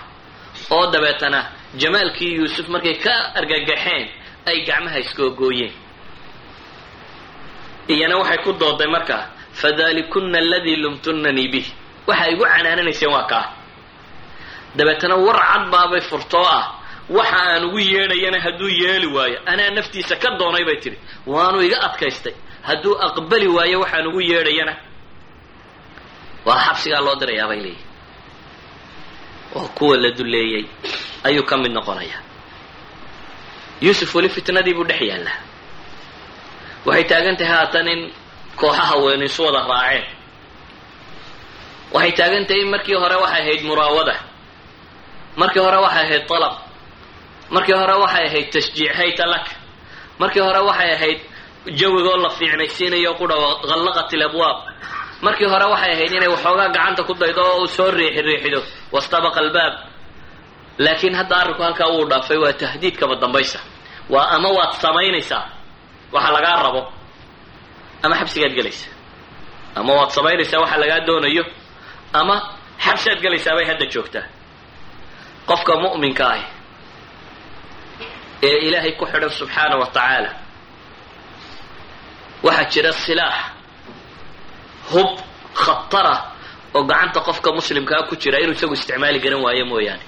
Oo dabeetana jamaalkii yuusuf markay ka argagaxeen ay gacmaha iskoogooyeen iyana waxay ku dooday markaa fadalikuna aladii lumtunanii bih. Waxa igu canaananayseen waa kaa dabeetana war cad baabay furtoo ah. Waxa aan ugu yeedhayana hadduu yeeli waayo. Anaa naftiisa ka doonay bay tidhi. Waanu iga adkaystay. Hadduu aqbali waayo waxaan ugu yeedhayana. Waa xabsigaa loo dirayaa bay leeyihi oo kuwa la duleeyey ayuu ka mid noqonayaa yuusuf weli fitnadii buu dhex yaallaa. Waxay taagan tahay haatan in kooxaha weyn wada raaceen. Waxay taagan tahay markii hore waxay ahayd muraawada. Markii hore waxay ahayd dalab markii hore waxay ahayd tashjiic hayta lak markii hore waxay ahayd jawigoo la fiicnaysiinayo qudha hallaqat ilabwaab markii hore waxay ahayd inay waxoogaa gacanta ku daydo oo soo riixi riixido wastabaqa albaab. Laakiin hadda arrinku halkaa wuu dhaafay waa tahdiidkaba dambaysa. Waa ama waad samaynaysaa. Waxa lagaa rabo ama xabsigaad gelaysa. Ama waad samaynaysaa waxa lagaa doonayo ama xabsiaad gelaysaa bay hadda joogtaa. Qofka mu'minka ahi ee ilaahay ku xidhan subxaana wa tacaala waxaa jira silaax hub khatara oo gacanta qofka muslimkaa ku jira inuu isagu isticmaali garan waayo mooyaane.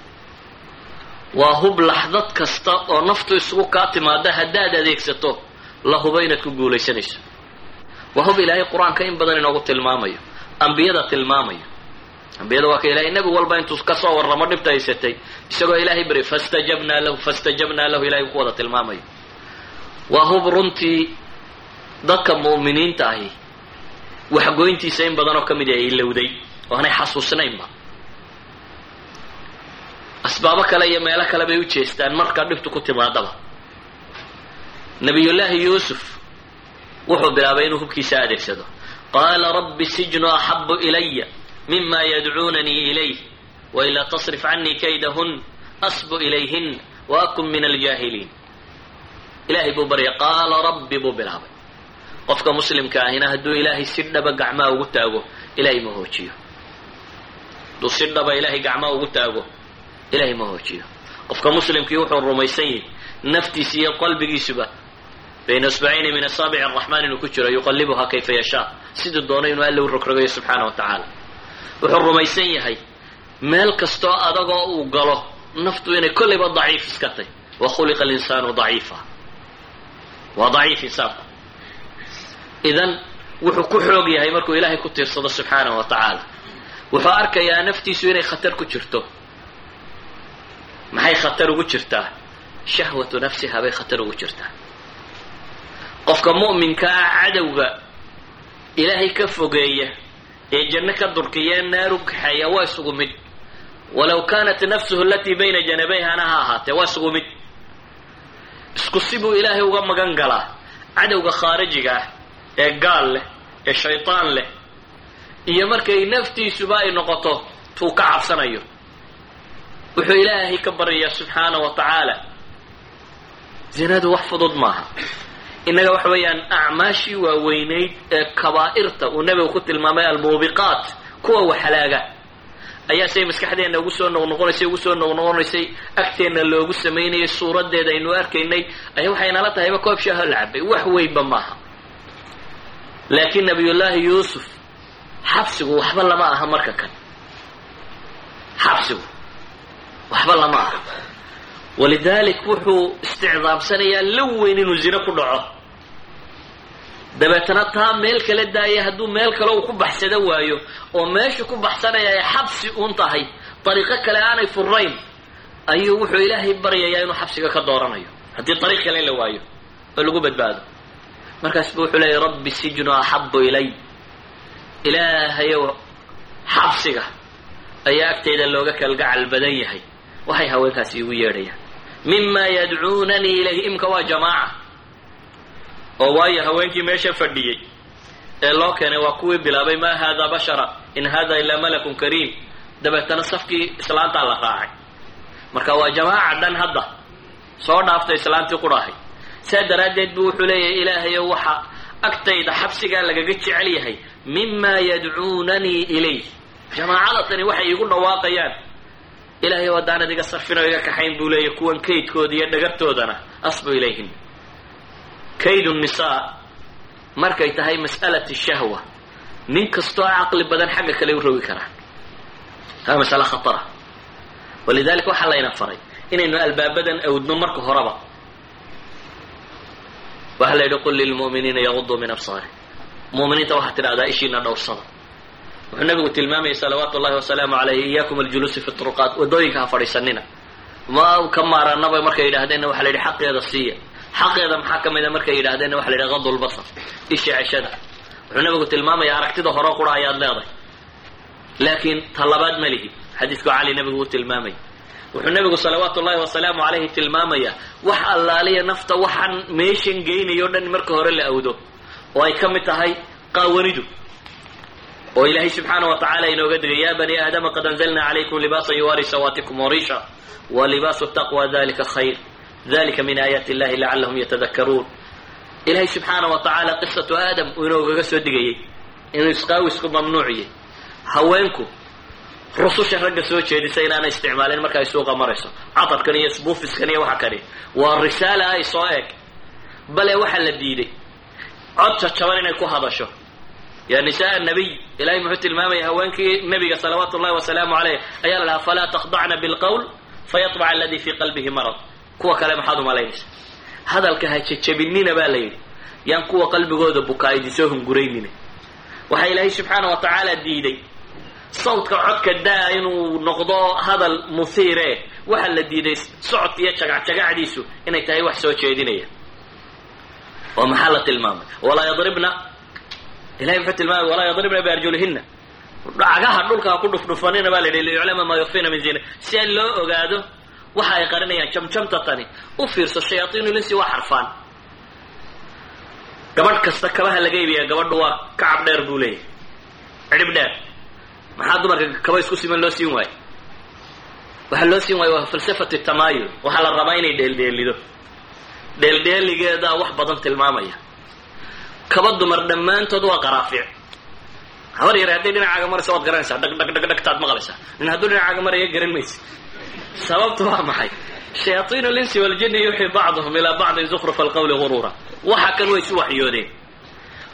Waa hub laxdad kasta oo naftu isugu kaa timaada haddaad adeegsato la hubo inaad ku guulaysanayso waa hub ilaahay qur'aanka in badan inoogu tilmaamayo. Ambiyada tilmaamayo. Ambiyada waa ka ilahay nebi walba intuu ka soo warramo dhibta haysatay isagoo ilaahay beri fastajabnaa lahu fastajabnaa lahu ilahay ku wada tilmaamayo. Waa hub runtii dadka mu'miniinta ahi waxgoyntiisa in badan oo ka mid ay ilowday oo aanay xasuusnaynba. Asbaabo kale iyo meelo kale bay u jeestaan marka dhibtu ku timaadaba. Nabiyullaahi yuusuf wuxuu bilaabay inuu hubkiisa adeegsado. Qaala rabbi sijnu axabu ilaya mima yadcuunanii ilayh wailaa tasrif canii kaydahun asbu ilayhin wa akun min aljaahiliin. Ilaahay buu baryay qaala rabbi buu bilaabay. Qofka muslimka ahina hadduu ilaahay si dhaba gacmaha ugu taago ilaahay ma hoojiyo. Hadduu si dhaba ilaahay gacmaha ugu taago ilaahay ma hoojiyo. Qofka muslimkii wuxuu rumaysan yahay naftiisa iyo qalbigiisuba bayna isbacayni min asaabici araxmaan inuu ku jiro yuqallibuhaa kayfa yashaa. Siduu doono inuu alla u rogrogayo subxaana wa tacaala. Wuxuu rumaysan yahay meel kastoo adagoo uu galo naftu inay kollayba daciif iska tay wa khuliqa alinsaanu daciifa. Waa daciif insaanku. Idan wuxuu ku xoog yahay markuu ilaahay ku tiirsado subxaanahu wa tacaala. Wuxuu arkayaa naftiisu inay khatar ku jirto. Maxay khatar ugu jirtaa? Shahwatu nafsiha bay khatar ugu jirtaa qofka mu'minka ah cadowga ilaahay ka fogeeya ee janno ka durkiya naar u kaxeeya waa isugu mid. Walow kaanat nafsuhu alatii bayna janabayhana ha ahaatee waa isugu mid. Isku si buu ilaahay uga magan galaa cadowga khaarijiga ah ee gaal leh ee shaytaan leh iyo markay naftiisuba ay noqoto tuu ka cabsanayo. Wuxuu ilaahay ka baryayaa subxaana wa tacaala. Zinadu wax fudud maaha innaga waxa weeyaan acmaashii waaweynayd ee kabaa'irta uu nebigu ku tilmaamay almuubiqaat kuwa waxalaaga. Ayaa say maskaxdeenna ugu soo noqnoqonaysay ugu soo noqnoqonaysay agteenna loogu samaynayay suuraddeeda aynu arkaynay ayaa waxay nala tahayba koob shaaho la cabay wax weynba maaha. Laakiin nabiyullaahi yuusuf xabsigu waxba lama aha marka kan. Xabsigu waxba lama aha walidaalik wuxuu isticdaamsanayaa la weyn inuu zino ku dhaco dabeetana taa meel kala daaya hadduu meel kale uu ku baxsado waayo oo meeshu ku baxsanaya ay xabsi uun tahay dariiqo kale aanay furnayn ayuu wuxuu ilaahay baryayaa inuu xabsiga ka dooranayo haddii dariiq kale la waayo oo lagu badbaado markaas bu wuxuu leeyahy rabbi sijnu axabu ilay ilaahayow xabsiga ayaa agtayda looga kalgacal badan yahay waxay haweenkaasi igu yeedhayaan mima yadcuunanii ilayhi imka waa jamaaca. Oo waayo haweenkii meesha fadhiyey ee loo keenay waa kuwii bilaabay ma hada bashara in hada ilaa malakun kariim. Dabeetana safkii islaantaa la raacay. Marka waa jamaaca dhan hadda soo dhaaftay islaantii qudhahay saa daraaddeed buu wuxuu leeyahay ilaahayo waxa agtayda xabsigaa lagaga jecel yahay. Mima yadcuunanii ilayh jamaacada tani waxay iigu dhawaaqayaan ilahay haddaanad iga sarfin oo iga kaxayn buu leeyahy kuwan kaydkooda iyo dhagartoodana asbu ilayhin. Kaydu nisaa markay tahay mas'alati shahwa. Nin kastoo caqli badan xagga kale u rogi karaa taa masale khatara. Walidalika waxaa layna faray inaynu albaabadan awdno marka horeba. Waxaa la yidhi qul lilmu'miniina yaguduu min absaari mu'miniinta waxaad tidhahdaa ishiina dhowrsada wuxuu nabigu tilmaamayay salawaatu ullahi wasalaamu alayh iyaakum aljuluusi fi turuqaat. Waddooyinka ha fadhiisanina. Ma ka maaranaba markay yidhahdeenna waxa la yidhi xaqeeda siiya. Xaqeeda maxaa ka mida markay yidhahdeenna waxa la yidhi qadulbasar isha ceshada. Wuxuu nabigu tilmaamaya aragtida hore qura ayaad leedahay. Laakiin ta labaad ma lihi. Xadiidku cali nabigu uu tilmaamaya wuxuu nabigu salawaatu ullahi wasalaamu calayhi tilmaamaya wax allaaliya nafta waxaan meeshan geynayo dhan marka hore la awdo oo ay ka mid tahay qaawanidu oo ilaahay subxaana wa tacala inooga digay ya bani aadama qad anzalna calaykum libaasa yuwaari sawaatikum warisha wa libaasu taqwa dalika khayr dalika min aayaati illahi lacalahum yatadakaruun ilahay subxaana wa tacaala qisatu aadam inoogaga soo digayey inuu isqaawisku mamnuuciyey haweenku rususha ragga soo jeedisa inaanay isticmaalin marka ay suuqa marayso catarkan iyo sbuufiskan iyo waxa kani waa risaala ay soo eg. Bale waxaa la diiday cod jajaban inay ku hadasho ya nisaa nabiy ilahay muxuu tilmaamaya haweenkii nabiga salawaatu ullahi wasalaamu caleyh ayaa la dhahaa falaa takhdacna bilqowl fayatbac aladi fii qalbihi marad. Kuwa kale maxaad umalaynaysa hadalka ha jajabinina baa la yidhi. Yaan kuwa qalbigooda bukaa idin soo hunguraynina waxaa ilaahay subxaana wa tacaala diiday. Sawdka codka daa inuu noqdo hadal musiire waxaa la diiday socodka iyo jagacjagacdiisu inay tahay wax soo jeedinaya. Oo maxaa la tilmaamay? Walaa yadribna ilahay muxuu tilmaamay walaa yadribna biarjulihina cagaha dhulka ha ku dhufdhufanina baa la yidhi liyuclama maa yukfina min zina si an loo ogaado waxa ay qarinayaan jamjamta tani u fiirso shayaaiinu linsi waa xarfaan gabadh kasta kabaha laga iibiyaa gabadhu waa kacab dheer buu leeyahay cidhib dheer maxaa dumarka kaba isku siman loo siin waayo waxaa loo siin waaya waa falsafatu tamaayul waxaa la rabaa inay dheeldheelido dheeldheeligeedaa wax badan tilmaamaya kaba dumar dhammaantood waa qaraafiic habar yare hadday dhinacaaga maraysa waad garanaysaa. Dhag dhag dhag dhagtaad maqlaysaa nin hadduu dhinacaaga maraya garan maysa sababtu waa maxay? Shayaaiin linsi waljini yuxii bacduhum ilaa bacdin zukrufa alqawli guruura waxa kan way isu waxyoodeen.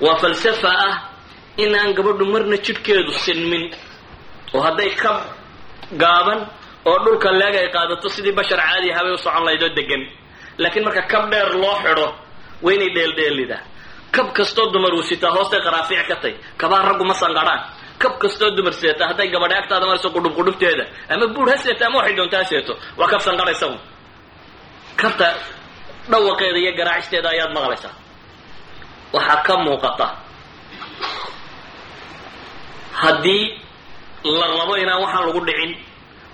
Waa falsafa ah inaan gabadhu marna jidhkeedu sinmin. Oo hadday ka gaaban oo dhulka leeg ay qaadato sidii bashar caadi ahabay u socon lahayd oo degan laakiin marka kab dheer loo xidho waa inay dheeldheelidaa kab kastoo dumar uu sitaa hoostay qaraafiic ka tay kabaa raggu ma sanqadhaan kab kastoo dumar seeta hadday gabadha agtaada marayso qudhub qudhubteeda. Ama buur ha seeto ama waxay doonta ha seeto. Waa kab sanqadhaysa un kabta dhawaqeeda iyo garaacisteeda ayaad maqlaysaa. Waxaa ka muuqata haddii la rabo inaan waxaan lagu dhicin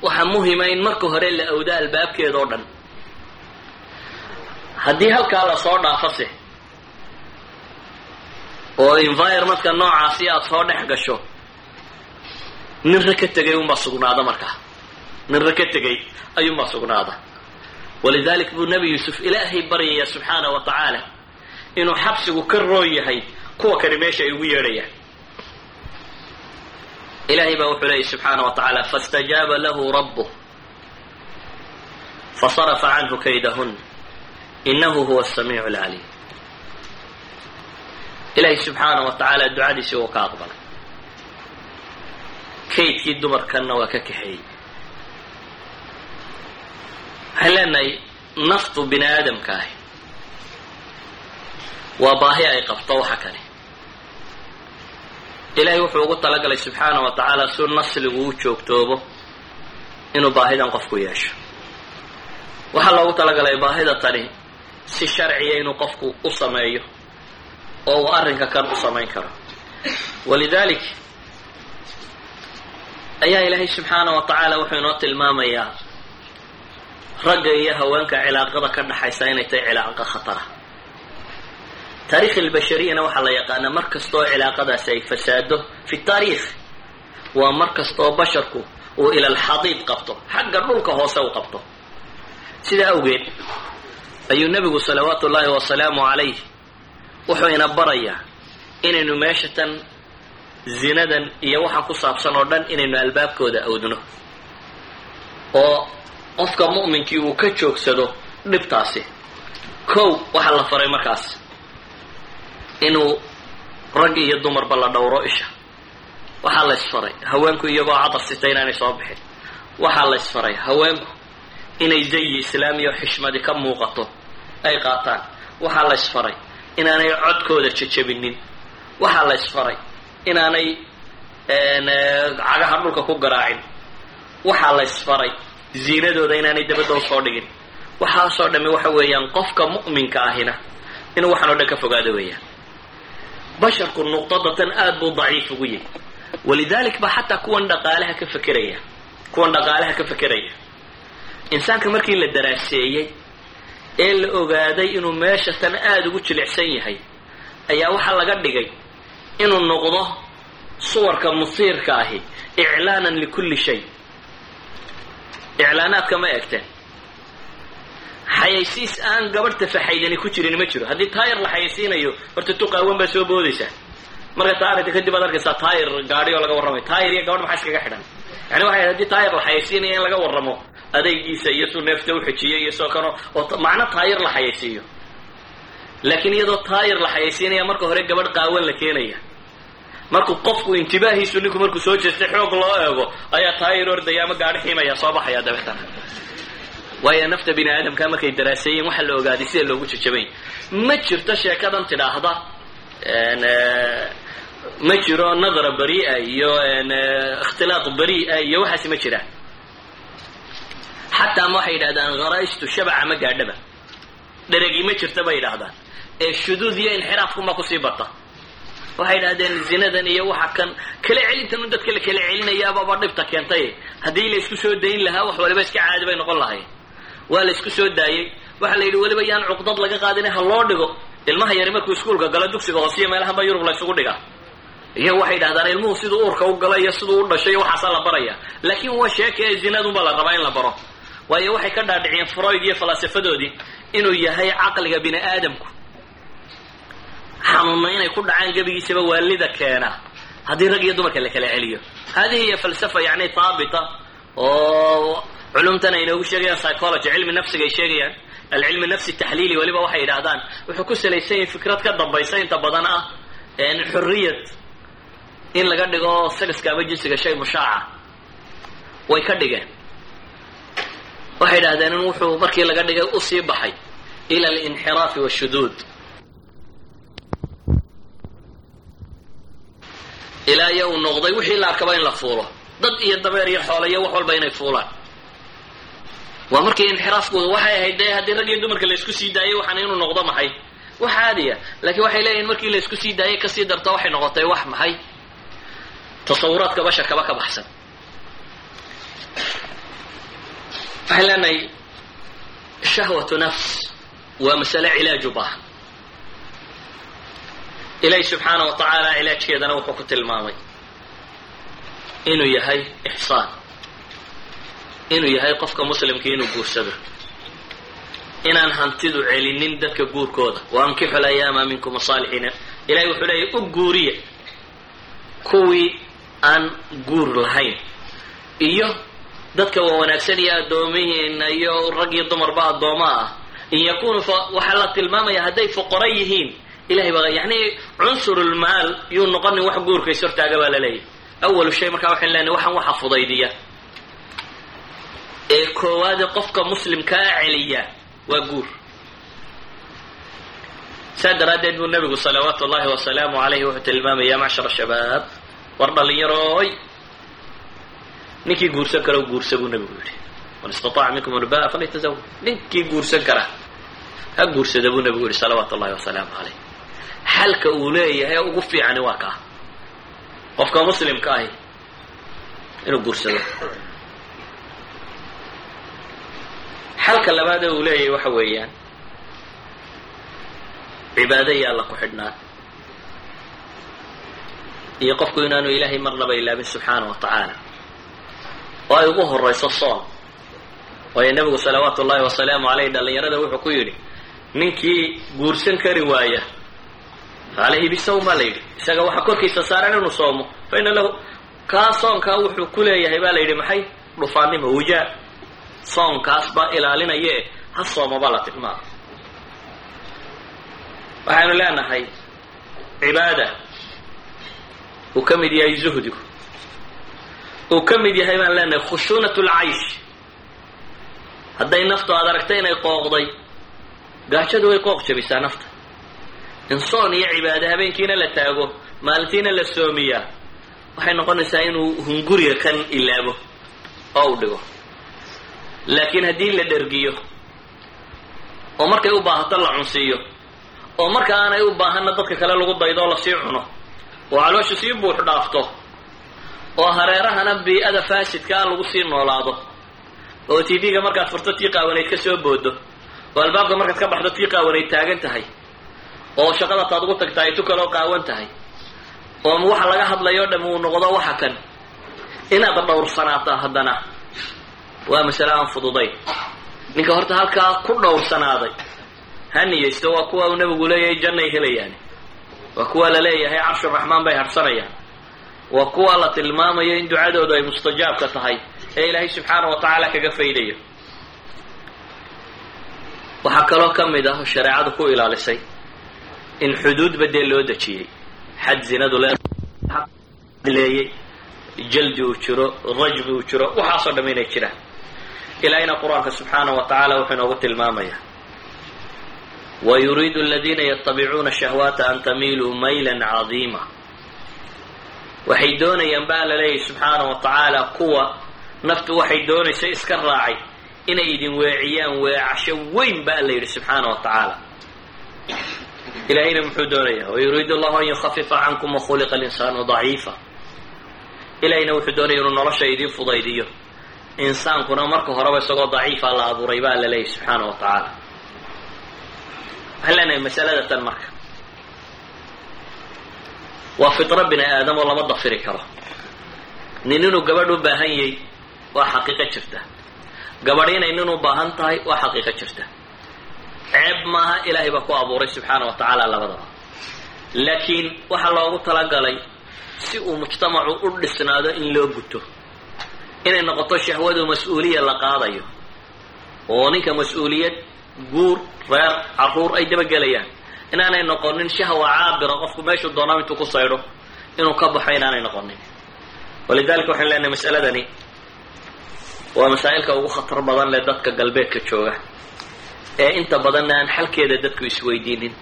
waxaa muhima in marka hore la awda albaabkeeda oo dhan. Haddii halkaa la soo dhaafase oo environmentka noocaasi aada soo dhex gasho nin ra ka tegay unbaa sugnaada markaa nin ra ka tegay ayuunbaa sugnaada. Walidalik buu nebi yuusuf ilaahay baryaya subxaana wa tacaala inuu xabsigu ka roon yahay kuwa kani meesha ay ugu yeedhayaan. Ilahay baa wuxuu leeyay subxaana wa tacaala faاstajaaba lahu rabuh fasarafa canhu kaydahun inahu huwa asamiicu alcaliim ilaahay subxaana wa tacaala ducadiisii uu ka aqbalay kaydkii dumarkanna waa ka kaxeeyey waxaan leenahay naftu bini aadamka ahi waa baahi ay qabto waxa kale ilaahay wuxuu ugu talagalay subxaana wa tacaala su nasligu u joogtoobo inuu baahidan qofku yeesho waxaa loogu talagalay baahida tani si sharciya inuu qofku u sameeyo oo uu arrinka kan u samayn karo. Walidalik ayaa ilaahay subxaana wa tacaala wuxuu inoo tilmaamayaa ragga iyo haweenka cilaaqada ka dhaxaysa inay tahay cilaaqa khatara. Taarikh albashariyana waxaa la yaqaanaa mar kastaoo cilaaqadaasi ay fasaado fi taariikh waa mar kastaoo basharku uu ila alxadiid qabto xagga dhulka hoose u qabto. Sidaa awgeed ayuu nebigu salawaatu ullaahi wasalaamu calayh wuxuu ina barayaa inaynu meesha tan zinadan iyo waxa ku saabsan oo dhan inaynu albaabkooda awdno oo qofka mu'minkii uu ka joogsado dhibtaasi. Kow waxaa la faray markaas inuu rag iyo dumarba la dhowro isha. Waxaa la ysfaray haweenku iyagoo cadar sita inaanay soo bixin. Waxaa la ysfaray haweenku inay zayi islaamiya o xishmadi ka muuqato ay qaataan. Waxaa la ysfaray inaanay codkooda jejabinin waxaa la ysfaray inaanay cagaha dhulka ku garaacin. Waxaa la ysfaray ziinadooda inaanay dabadda u soo dhigin. Waxaasoo dhami waxa weeyaan qofka mu'minka ahina inuu waxaan o dhan ka fogaado weeyaan. Basharku nuqdadatan aada buu daciif ugu yahy walidalik ba xataa kuwan dhaqaalaha ka fekeraya kuwan dhaqaalaha ka fekeraya insaanka markii la daraaseeyey ee la ogaaday inuu meesha tan aada ugu jilicsan yahay ayaa waxaa laga dhigay inuu noqdo suwarka musiirka ahi iclaanan likulli shay. Iclaanaadka ma egteen. Xayaysiis aan gabadh tafaxaydani ku jirin ma jiro. Haddii taayir la xayaysiinayo horta tuqaawan baa soo boodaysaa. Marka taarita kadib aad arkaysaa taayir gaadhi oo laga warramayo taayir iyo gabadh maxaa iskaga xidhan? Yani waxay haddii taayir la xayaysiinaya in laga warramo adaygiisa iyo suu neefta uxijiyey iyo soo kano oo macno taayir la xayaysiiyo. Laakiin iyadoo taayir la xayaysiinaya marka hore gabadh qaawan la keenaya. Markuu qofku intibaahiisu ninku markuu soo jeestay xoog loo eego ayaa taayir ordaya ama gaadhi xiimaya soo baxaya dabeetana. Waayo nafta bini aadamka markay daraaseeyeen waxaa la ogaaday sida loogu jajabay. Ma jirto sheekadan tidhaahda ma jiro nadra bari'a iyo ikhtilaaq bari'a iyo waxaasi ma jiraan xataa ma waxay yidhahdaan gharaistu shabaca ma gaadhaba. Dheregi ma jirta bay yidhaahdaan. Ee shuduud iyo inxiraafkuma ku sii bata waxay yidhahdeen zinadan iyo waxa kan kala celintan dadka la kala celinayaababa dhibta keentay. Haddii la isku soo dayn lahaa wax waliba iska caadi bay noqon lahayn waa la isku soo daayey. Waxaa la yidhi weliba yaan cuqdad laga qaadina ha loo dhigo. Ilmaha yari markuu iskuulka galo dugsiga hoosiyo meelahan ba yurub la ysugu dhigaa. Iyagu waxay yidhahdaan ilmuhu siduu uurka u galo iyo siduu u dhashay iyo waxaasaa la baraya. Laakiin waa sheeka ee zinadunbaa la rabaa in la baro waayo waxay ka dhaadhiciyeen freud iyo falaasafadoodii inuu yahay caqliga bini aadamku. Xanuunna inay ku dhacaan gebigiisaba waalida keena. Haddii rag iyo dumarka la kala celiyo. Hadihi hiya falsafa yani haabita oo culumtan ay inoogu sheegayaan psychology cilmi nafsiga ay sheegayaan alcilmi nafsi taxliili weliba waxay yidhaahdaan wuxuu ku salaysan yahay fikrad ka dambaysa inta badan ah xuriyad in laga dhigo sagaska ama jinsiga shay mushaaca way ka dhigeen waxay yidhahdeen in wuxuu markii laga dhigay u sii baxay ila alinxiraafi washuduud ilaa iyo uu noqday wixii la arkaba in la fuulo. Dad iyo dabeer iyo xoolo iyo wax walba inay fuulaan. Waa markii inxiraafkooda waxay ahayd dee haddii rag dumarka laysku sii daayay waxaana inuu noqdo maxay? Wax caadiya laakiin waxay leeyihiin markii laysku sii daayay ka sii darta waxay noqotay wax maxay? Tasawuraadka basharkaba ka baxsan waxaan leenahay shahwatu nafs waa masale cilaaj u baahan ilaahi subxaana wa tacaala cilaajkeedana wuxuu ku tilmaamay inuu yahay ixsaan inuu yahay qofka muslimka inuu guursado inaan hantidu celinin dadka guurkooda wa ankixu layaama minkum asaalixiina ilahay wuxuu leeyahy u guuriya kuwii aan guur lahayn iyo dadka waa wanaagsan iyo addoomihiina iyo rag iyo dumarba addooma ah. In yakunu waxaa la tilmaamaya hadday fuqara yihiin ilahay baa yani cunsurulmaal yuu noqonin wax guurkays hortaaga baa la leeyahy awalu shay markaa waxayn leenahay waxaan waxa fudaydiya. Ee koowaade qofka muslimkaa celiya waa guur. Saa daraaddeed buu nabigu salawaatu ullahi wasalaamu alayhi wuxuu tilmaamaya ya macshar shabaab war dhallinyarooy ninkii guursan kara guursa buu nabigu yidhi. Man istataaca minkum ulbaa falyatazawaj ninkii guursan kara ha guursada buu nabigu yihi salawaatu ullahi wasalaamu calayh. Xalka uu leeyahay ugu fiicani waa kaa. Qofka muslimka ahi inuu guursado. Xalka labaadee uu leeyahay waxa weeyaan cibaado iyo alla ku xidhnaa. Iyo qofku inaanu ilaahay marnaba ilaabin subxaana wa tacaala oo ay ugu horayso soon waayo nebigu salawaatu ullahi wasalaamu caleyh dhallinyarada wuxuu ku yidhi ninkii guursan kari waaya alayhi bisawm baa la yidhi isaga waxaa korkiisa saaran inuu soomo. Fa ina lahu kaa soonkaa wuxuu ku leeyahay baa la yidhi maxay dhufaannimo wujaa? Soonkaas baa ilaalinaye ha soomo baa la tilmaama waxaanu leenahay cibaada uu ka mid yahay zuhdigu uu ka mid yahay baan leenahay khushuunat lcaysh. Hadday naftu aad aragta inay qooqday gaajadu way qooq jabisaa nafta. In soon iyo cibaado habeenkiina la taago maalintiina la soomiyaa waxay noqonaysaa inuu hunguriga kan ilaabo oo u dhigo. Laakiin haddii la dhergiyo oo markay u baahato la cunsiiyo oo marka aanay u baahanna dadka kale lagu daydo la sii cuno oo caloosha sii buux dhaafto oo hareerahana bii-ada faasidkaa lagu sii noolaado. Oo t v-ga markaad furto tii qaawanayd ka soo boodo oo albaabka markaad ka baxdo tii qaawanayd taagan tahay. Oo shaqada taad ugu tagtaa ay tu kaloo qaawan tahay. Oo waxa laga hadlayoo dham uu noqdo waxa kan. Inaad dhowrsanaato haddana. Waa masale aan fududayn ninka horta halkaa ku dhowrsanaaday. Ha niyeysto waa kuwa uu nabigu leeyahay jannay helayaan waa kuwa la leeyahay carshuraxmaan bay harsanayaan waa kuwa la tilmaamayo in ducadoodu ay mustajaabka tahay ee ilaahay subxaana wa tacaala kaga faydayo. Waxaa kaloo ka mid ah shareecadu ku ilaalisay in xuduudba dee loo dejiyey. Xad zinadu leeyey jaldi uu jiro rajmi uu jiro waxaasoo dham inay jiraan. Ilaahayna qur'aanka subxaana wa tacaala wuxuu inoogu tilmaamaya wayuriidu aladiina yatabicuuna shahwaata an tamiiluu maylan cadiima waxay doonayaan baa la leeyahy subxaana wa tacaala kuwa naftu waxay doonaysa iska raacay inay idin weeciyaan weecasho weyn baa la yidhi subxaana wa tacaala. Ilahayna muxuu doonayaa wayuriidu allahu an yukhafifa cankum wakhuliqa linsaanu daciifa. Ilahayna wuxuu doonaya inuu nolosha idiin fudaydiyo. Insaankuna marka horeba isagoo daciifa la abuuray baa la leeyahy subxaana wa tacaala. Waxaan leenahay masalada tan marka waa fitro bini aadam oo lama dafiri karo. Nin inuu gabadh u baahan yahay waa xaqiiqo jirta. Gabadh inay nin u baahan tahay waa xaqiiqo jirta. Ceeb maaha ilaahay baa ku abuuray subxaana wa tacaala labadaba. Laakiin waxaa loogu talagalay si uu mujtamacu u dhisnaado in loo guto inay noqoto shahwadu mas'uuliya la qaadayo oo ninka mas'uuliyad guur reer carruur ay dabagelayaan inaanay noqonin shahwa caabira qofku meeshuu doonaa intuu ku saydho inuu ka baxo inaanay noqonin. Walidalika waxaan leenahay mas'aladani waa masaa'ilka ugu khatar badan leh dadka galbeedka jooga. Ee inta badanna aan xalkeeda dadku isweydiinin.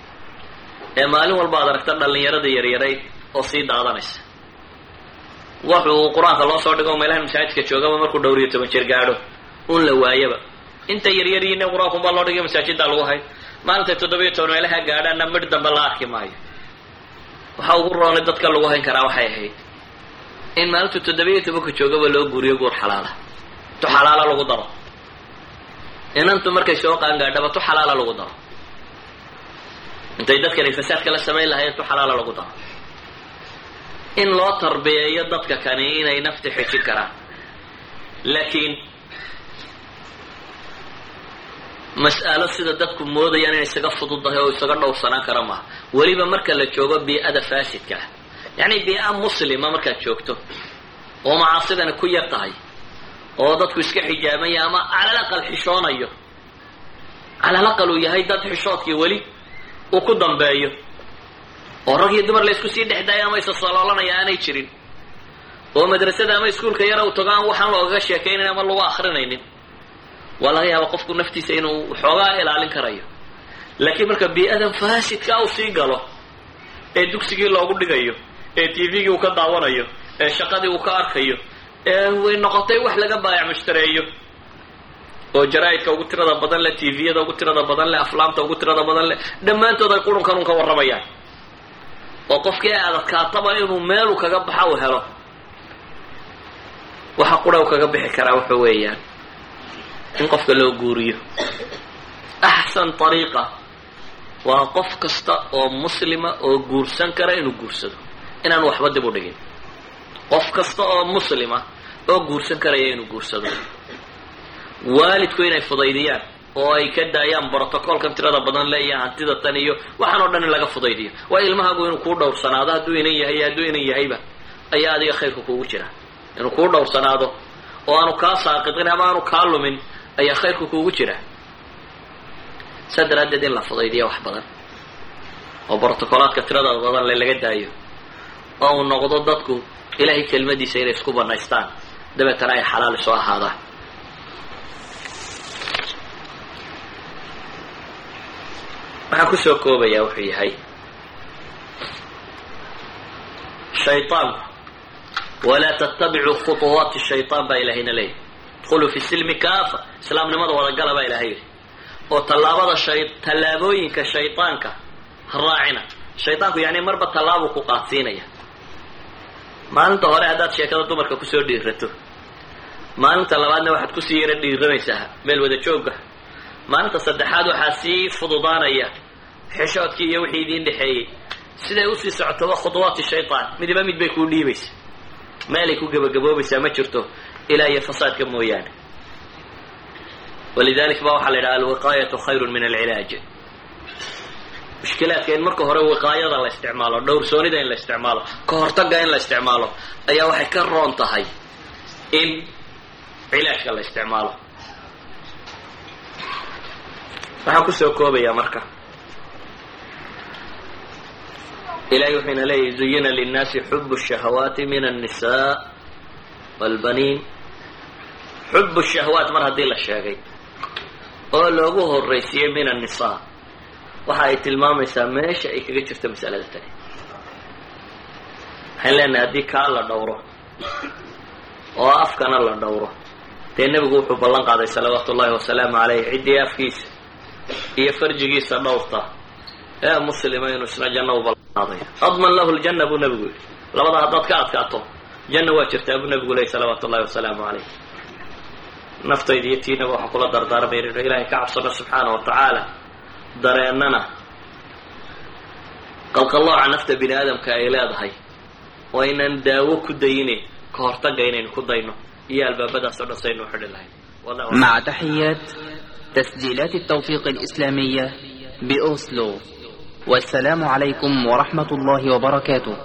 Ee maalin walba ad aragta dhallinyarada yaryarayd oo sii daadanaysa. Wuxuu qur'aanka loo soo dhigo meelahan masaajidka joogaba markuu dhowr iyo toban jeer gaadho un la waayaba. Inta yaryariina qur'aankunbaa loo dhigay masaajiddaa lagu hay maalintay toddobiyo toban meelaha gaadhaana midh dambe la arki maayo. Waxa ugu roonay dadka lagu hayn karaa waxay ahayd in maalintu toddobiyo tobanka joogaba loo guuriyo guur xalaala. Tu xalaala lagu daro. Inantu markay soo qaangaadhaba tu xalaala lagu daro. Intay dadkan ay fasaadka la samayn lahayen tu xalaala lagu daro. In loo tarbiyeeyo dadka kani inay nafta xejin karaan. Laakiin mas'alo sida dadku moodayaan inay isaga fududahay oo isaga dhowrsanaan kara maaha weliba marka la joogo bii-ada faasidka. Ah yacni bii-a muslima markaad joogto oo macaasidani ku yar tahay oo dadku iska xijaabaya ama calal aqal xishoonayo. Calal aqal uu yahay dad xishoodkii weli uu ku dambeeyo oo rag iyo dumar la isku sii dhex ama isasaloolanayaa aanay jirin oo madrasada ama iskuulka yara uu tago aan waxaan loogaga sheekaynayn ama lagu akrinaynin waa laga yaaba qofku naftiisa inuu xoogaa ilaalin karayo. Laakiin marka bii-adan faasidka uu sii galo ee dugsigii loogu dhigayo ee t v-gii uu ka daawanayo ee shaqadii uu ka arkayo ee way noqotay wax laga baayac mushtareeyo. Oo jaraa-idka ugu tirada badan leh t v-yada ugu tirada badan leh aflaamta ugu tirada badan leh dhammaantood ay qurunkan un ka warramayaan. Oo qofkii ay adadkaataba inuu meelu kaga baxa u helo. Waxa qura u kaga bixi karaa waxa weeyaan in qofka loo guuriyo. Axsan ariiqa waa qof kasta oo muslima oo guursan kara inuu guursado. Inaan waxba dib u dhigin. Qof kasta oo muslima oo guursan karaya inuu guursado. Waalidku inay fudaydiyaan oo ay ka daayaan brotocolkan tirada badan le iyo hantida tan iyo waxaan oo dhan in laga fudaydiyo. Waa ilmahagu inuu kuu dhowrsanaado hadduu inan yahay hadduu inan yahayba ayaa adiga khayrka kuugu jira. Inuu kuu dhowrsanaado oo aanu kaa saaqitin ama aanu kaa lumin ayaa khayrka kuugu jira saa daraaddeed in la fudaydiya wax badan oo brotocolaadka tirada badan le laga daayo oo uu noqdo dadku ilaahay kelmadiisa inay isku banaystaan dabeetana ay xalaal isoo ahaadaan waxaan kusoo koobayaa wuxuu yahay shayطaanku walaa tattabicuu khuطuwaati shayطaan baa ilahayna leeyahy udkhulu fi silmi kaafa islaamnimada wadagala baa ilahay yihi oo tallaabada shay tallaabooyinka shaytaanka raacina. Shaydaanku yacni marba tallaabuu ku qaadsiinaya. Maalinta hore haddaad sheekada dumarka ku soo dhiirato. Maalinta labaadna waxaad ku sii yara dhiiranaysaa meel wada jooga maalinta saddexaad waxaa sii fududaanaya xishoodkii iyo wixii idiin dhexeeyey. Siday u sii socotoba khudwaati shaydaan midiba mid bay kuu dhiibaysa meelay ku gabagaboobaysaa ma jirto ilaa iyo fasaadka mooyaane walidalik ba waxaa la yidhaha alwiqaayatu khayru min alcilaaj mushkilaadka in marka hore wiqaayada la isticmaalo dhowrsoonida in la isticmaalo ka hortaga in la isticmaalo ayaa waxay ka roon tahay in cilaajka la isticmaalo waxaan ku soo koobayaa marka ilahay wuxuu ina leeyahy zuyina linnaasi xubu shahawaati min annisaa walbaniin xubu shahawaat mar haddii la sheegay oo loogu horraysiiyey min annisaa. Waxa ay tilmaamaysaa meesha ay kaga jirto masalada tani. Waxaan leenahay haddii kaa la dhowro oo afkana la dhowro dee nebigu wuxuu ballan qaaday salawaatu ullahi wasalaamu caleyh ciddii afkiisa iyo farjigiisa dhowrta ee muslima inuu isna janno u ballanqaadayo adman lahu ljanna buu nebigu yidhi. Labada haddaad ka adkaato janna waa jirtaa buu nebigu leeyay salawaatu ullahi wasalaamu caleyh naftayda iyo tiinaba waxaan kula dardaarmay inaynu ilaahay ka cabsano subxaana wa tacaala. Dareennana qalqallooca nafta bini aadamka ay leedahay oo aynaan daawo ku dayinin ka hortaga inaynu ku dayno. Iyo albaabadaas oo dhan saynu xidhi lahayn. مع تحيات تسجيلات التوثيق الإسلامية بأوسلو والسلام عليكم ورحمة الله وبركاته